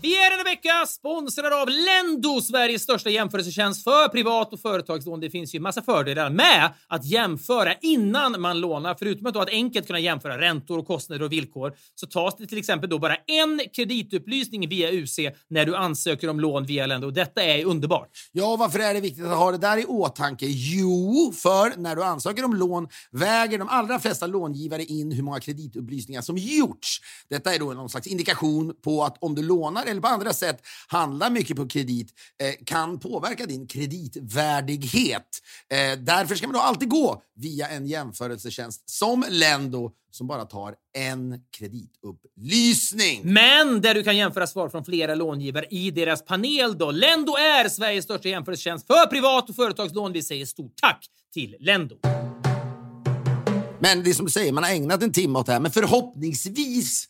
Vi är denna vecka sponsrade av Lendo, Sveriges största jämförelsetjänst för privat och företagslån. Det finns ju massa fördelar med att jämföra innan man lånar. Förutom att, då att enkelt kunna jämföra räntor och kostnader och villkor så tas det till exempel då bara en kreditupplysning via UC när du ansöker om lån via Lendo. Detta är underbart. Ja, varför är det viktigt att ha det där i åtanke? Jo, för när du ansöker om lån väger de allra flesta långivare in hur många kreditupplysningar som gjorts. Detta är då någon slags indikation på att om du lånar eller på andra sätt handlar mycket på kredit eh, kan påverka din kreditvärdighet. Eh, därför ska man då alltid gå via en jämförelsetjänst som Lendo som bara tar en kreditupplysning. Men där du kan jämföra svar från flera långivare i deras panel då. Lendo är Sveriges största jämförelsetjänst för privat och företagslån. Vi säger stort tack till Lendo. Men det är som du säger, man har ägnat en timme åt det här. Men förhoppningsvis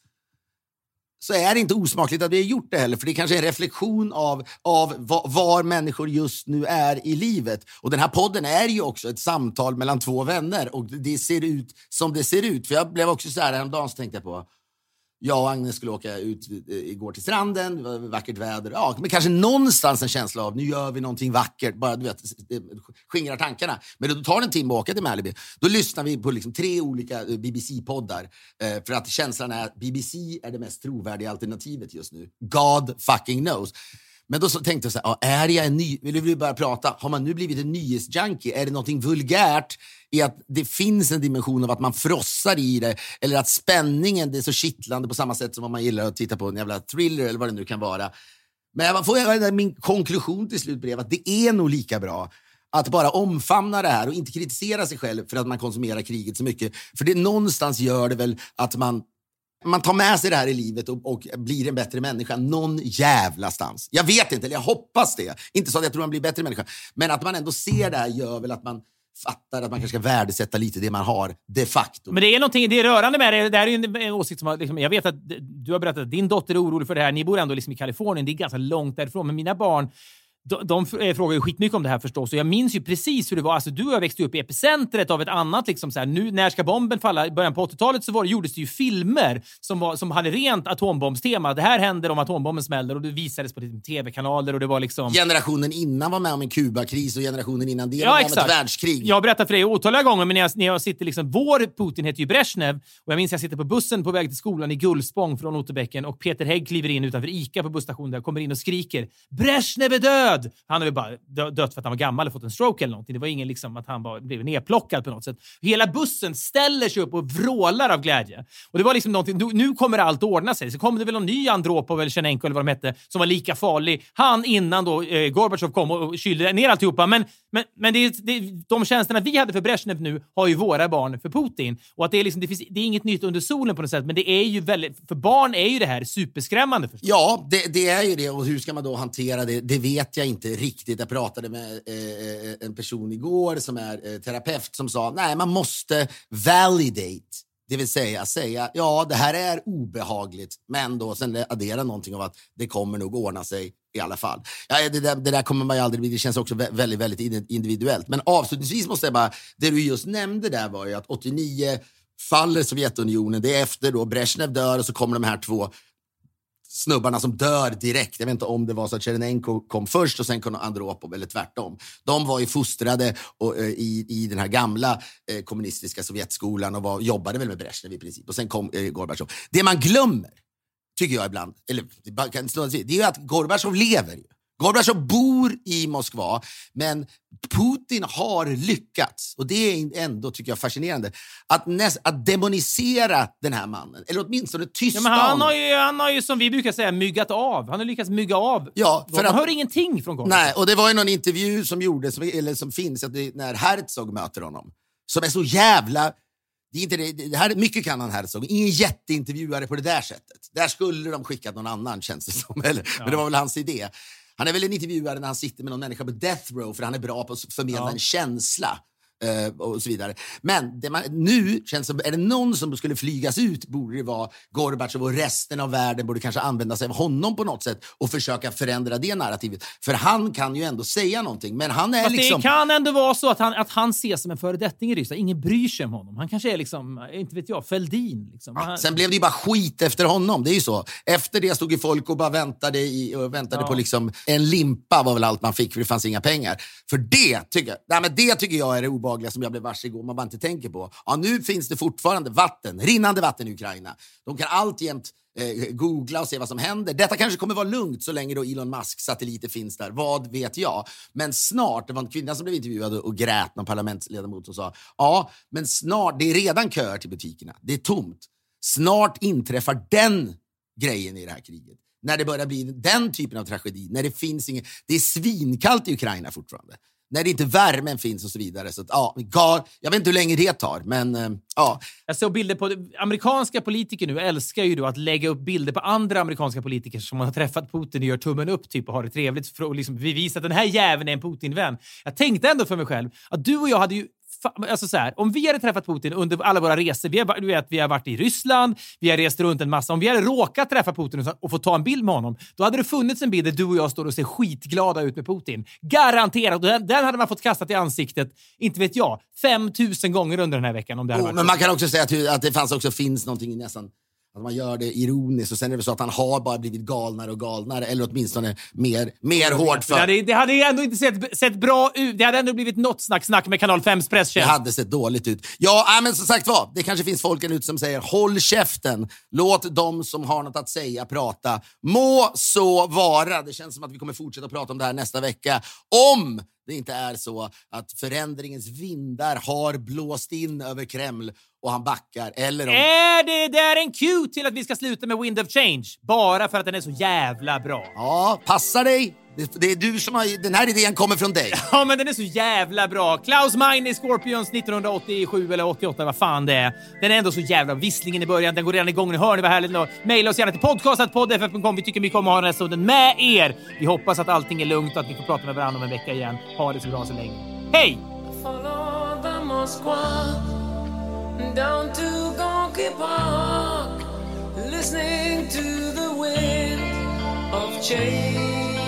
så är det inte osmakligt att vi har gjort det heller. För det kanske är en reflektion av, av var, var människor just nu är i livet. Och den här podden är ju också ett samtal mellan två vänner. Och det ser ut som det ser ut. För jag blev också så här häromdagen så tänkte jag på jag och Agnes skulle åka ut eh, igår till stranden, det var vackert väder. Ja, men kanske någonstans en känsla av nu gör vi någonting vackert, bara du vet, eh, skingrar tankarna. Men då tar det en timme att åka till Malibu. Då lyssnar vi på liksom tre olika eh, BBC-poddar för att känslan är att BBC är det mest trovärdiga alternativet just nu. God fucking knows. Men då så tänkte jag så här, är jag en ny... Vill vi börja prata? Har man nu blivit en nyhetsjunkie? Är det någonting vulgärt i att det finns en dimension av att man frossar i det? Eller att spänningen det är så kittlande på samma sätt som om man gillar att titta på en jävla thriller eller vad det nu kan vara. Men jag får jag, min konklusion till slut blev att det är nog lika bra att bara omfamna det här och inte kritisera sig själv för att man konsumerar kriget så mycket. För det någonstans gör det väl att man man tar med sig det här i livet och, och blir en bättre människa någon jävla stans. Jag vet inte, eller jag hoppas det. Inte så att jag tror man blir bättre människa, men att man ändå ser det här gör väl att man fattar att man kanske ska värdesätta lite det man har de facto. Men det är någonting, det är rörande med det. Det här är ju en, en åsikt som har, liksom, jag vet att du har berättat att din dotter är orolig för det här. Ni bor ändå liksom i Kalifornien. Det är ganska långt därifrån. Men mina barn de, de eh, frågar ju skitmycket om det här förstås. Och jag minns ju precis hur det var. Alltså, du och jag växte upp i epicentret av ett annat... Liksom, så här, nu, när ska bomben falla? I början på 80-talet så var det, gjordes det ju filmer som, var, som hade rent atombombstema. Det här händer om atombomben smäller och det visades på liksom, tv-kanaler och det var liksom... Generationen innan var med om en Kubakris och generationen innan det Ja, var med om ett världskrig. Jag har berättat för dig otaliga gånger, men när jag, när jag sitter liksom, vår Putin heter ju Brezhnev och jag minns att jag sitter på bussen på väg till skolan i Gullspång från Otterbäcken och Peter Hägg kliver in utanför ICA på busstationen där, kommer in och skriker “Brezhnev är död!” Han har väl bara dött för att han var gammal eller fått en stroke eller någonting. Det var ingen liksom att han bara blev nedplockad på något sätt. Hela bussen ställer sig upp och vrålar av glädje. Och det var liksom någonting, nu, nu kommer allt ordna sig. Så kom det väl någon ny Andropov eller Tjernenko eller vad de hette som var lika farlig. Han innan då eh, Gorbatjov kom och, och kylde ner alltihopa. Men, men, men det, det, de tjänsterna vi hade för Brezhnev nu har ju våra barn för Putin. Och att det, är liksom, det, finns, det är inget nytt under solen på något sätt, men det är ju väldigt, för barn är ju det här superskrämmande förstås. Ja, det, det är ju det. Och hur ska man då hantera det? Det vet jag inte riktigt. Jag pratade med eh, eh, en person igår som är eh, terapeut som sa nej, man måste validate. Det vill säga säga ja, det här är obehagligt, men då sen addera någonting av att det kommer nog ordna sig i alla fall. Ja, det, där, det där kommer man ju aldrig bli. Det känns också väldigt, väldigt individuellt. Men avslutningsvis måste jag bara, det du just nämnde där var ju att 89 faller Sovjetunionen. Det är efter då Brezhnev dör och så kommer de här två snubbarna som dör direkt. Jag vet inte om det var så att Tjernenko kom först och sen kom Andropov eller tvärtom. De var ju fostrade och, eh, i, i den här gamla eh, kommunistiska Sovjetskolan och var, jobbade väl med Brezhnev i princip. Och sen kom eh, Gorbatjov. Det man glömmer, tycker jag ibland, eller det kan det är ju att Gorbatjov lever. Ju. Gorbatjov bor i Moskva, men Putin har lyckats, och det är ändå tycker jag fascinerande, att, näs, att demonisera den här mannen. Eller åtminstone tysta Ja, han, honom. har ju, han har ju, som vi brukar säga, myggat av. Han har lyckats mygga av. Ja, för Man hör ingenting från Gorbatjov. Nej, och det var ju någon intervju som gjordes, eller som finns, när Herzog möter honom. Som är så jävla... Det är inte det, det här, mycket kan han Herzog. Ingen jätteintervjuare på det där sättet. Där skulle de skickat någon annan, känns det som. Eller, Men det var väl hans idé. Han är väl en intervjuare när han sitter med någon människa på death row, för han är bra på att förmedla Ja. en känsla. Eh, och så vidare. Men man, nu känns som, är det någon som skulle flygas ut borde det vara Gorbatjov och resten av världen borde kanske använda sig av honom på något sätt och försöka förändra det narrativet. För han kan ju ändå säga någonting, men han är Fast liksom... det kan ändå vara så att han, att han ses som en föredetting i Ryssland. Ingen bryr sig om honom. Han kanske är liksom, inte vet jag, Fälldin. Liksom. Han, Sen blev det ju bara skit efter honom. Det är ju så. Efter det stod ju folk och bara väntade, i, och väntade Ja. på liksom en limpa var väl allt man fick för det fanns inga pengar. För det tycker jag, nej, men det tycker jag är det obehagliga som jag blev varse igår. Man bara inte tänker på. Ja, nu finns det fortfarande vatten, rinnande vatten i Ukraina. De kan alltjämt eh, googla och se vad som händer. Detta kanske kommer vara lugnt så länge då Elon Musks satelliter finns där. Vad vet jag? Men snart, det var en kvinna som blev intervjuad och grät, någon parlamentsledamot som sa ja, men snart, det är redan köer till butikerna. Det är tomt. Snart inträffar den grejen i det här kriget. När det börjar bli den typen av tragedi. När det finns ingen... Det är svinkallt i Ukraina fortfarande. När det inte värmen finns och så vidare. Så att, ja, gal, jag vet inte hur länge det tar, men eh, ja. Jag såg bilder på... Amerikanska politiker nu älskar ju då att lägga upp bilder på andra amerikanska politiker som har träffat Putin och gör tummen upp typ och har det trevligt för att liksom bevisa att den här jäveln är en Putin-vän. Jag tänkte ändå för mig själv att du och jag hade ju Alltså så här, om vi hade träffat Putin under alla våra resor, vi har, du vet, vi har varit i Ryssland, vi har rest runt en massa. Om vi hade råkat träffa Putin och, och få ta en bild med honom, då hade det funnits en bild där du och jag står och ser skitglada ut med Putin. Garanterat! Den, den hade man fått kastat i ansiktet, inte vet jag, 5000 gånger under den här veckan om det hade Oh, varit men man kan också säga att, att det fanns också finns någonting nästan att man gör det ironiskt och sen är det så att han har bara blivit galnare och galnare eller åtminstone mer, mer hård Det för. hade, det hade ändå inte sett, sett bra ut. Det hade ändå blivit något snack, snack med Kanal 5s Det presstjänst. hade sett dåligt ut. Ja, äh, men som sagt var, det kanske finns folk ute som säger håll käften, låt de som har något att säga prata. Må så vara. Det känns som att vi kommer fortsätta prata om det här nästa vecka. Om det inte är så att förändringens vindar har blåst in över Kreml och han backar. Eller om... Är det där en cue till att vi ska sluta med Wind of Change? Bara för att den är så jävla bra. Ja, passar dig. Det, det är du som har... Den här idén kommer från dig. Ja, men den är så jävla bra. Klaus Meine Scorpions 1987 eller 88, vad fan det är. Den är ändå så jävla visslingen i början. Den går redan igång. Ni hör ni vad härligt. Nå, Maila oss gärna till podcastat.poddff.com. Vi tycker mycket om att ha den här stunden med er. Vi hoppas att allting är lugnt och att vi får prata med varandra om en vecka igen. Ha det så bra så länge. Hej! Down to Gonky Park, listening to the wind of change.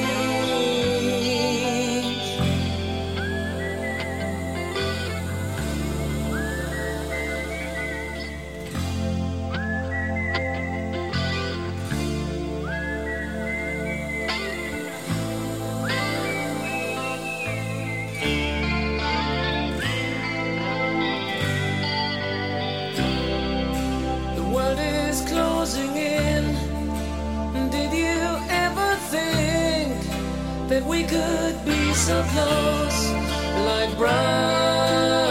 That we could be so close, like brothers?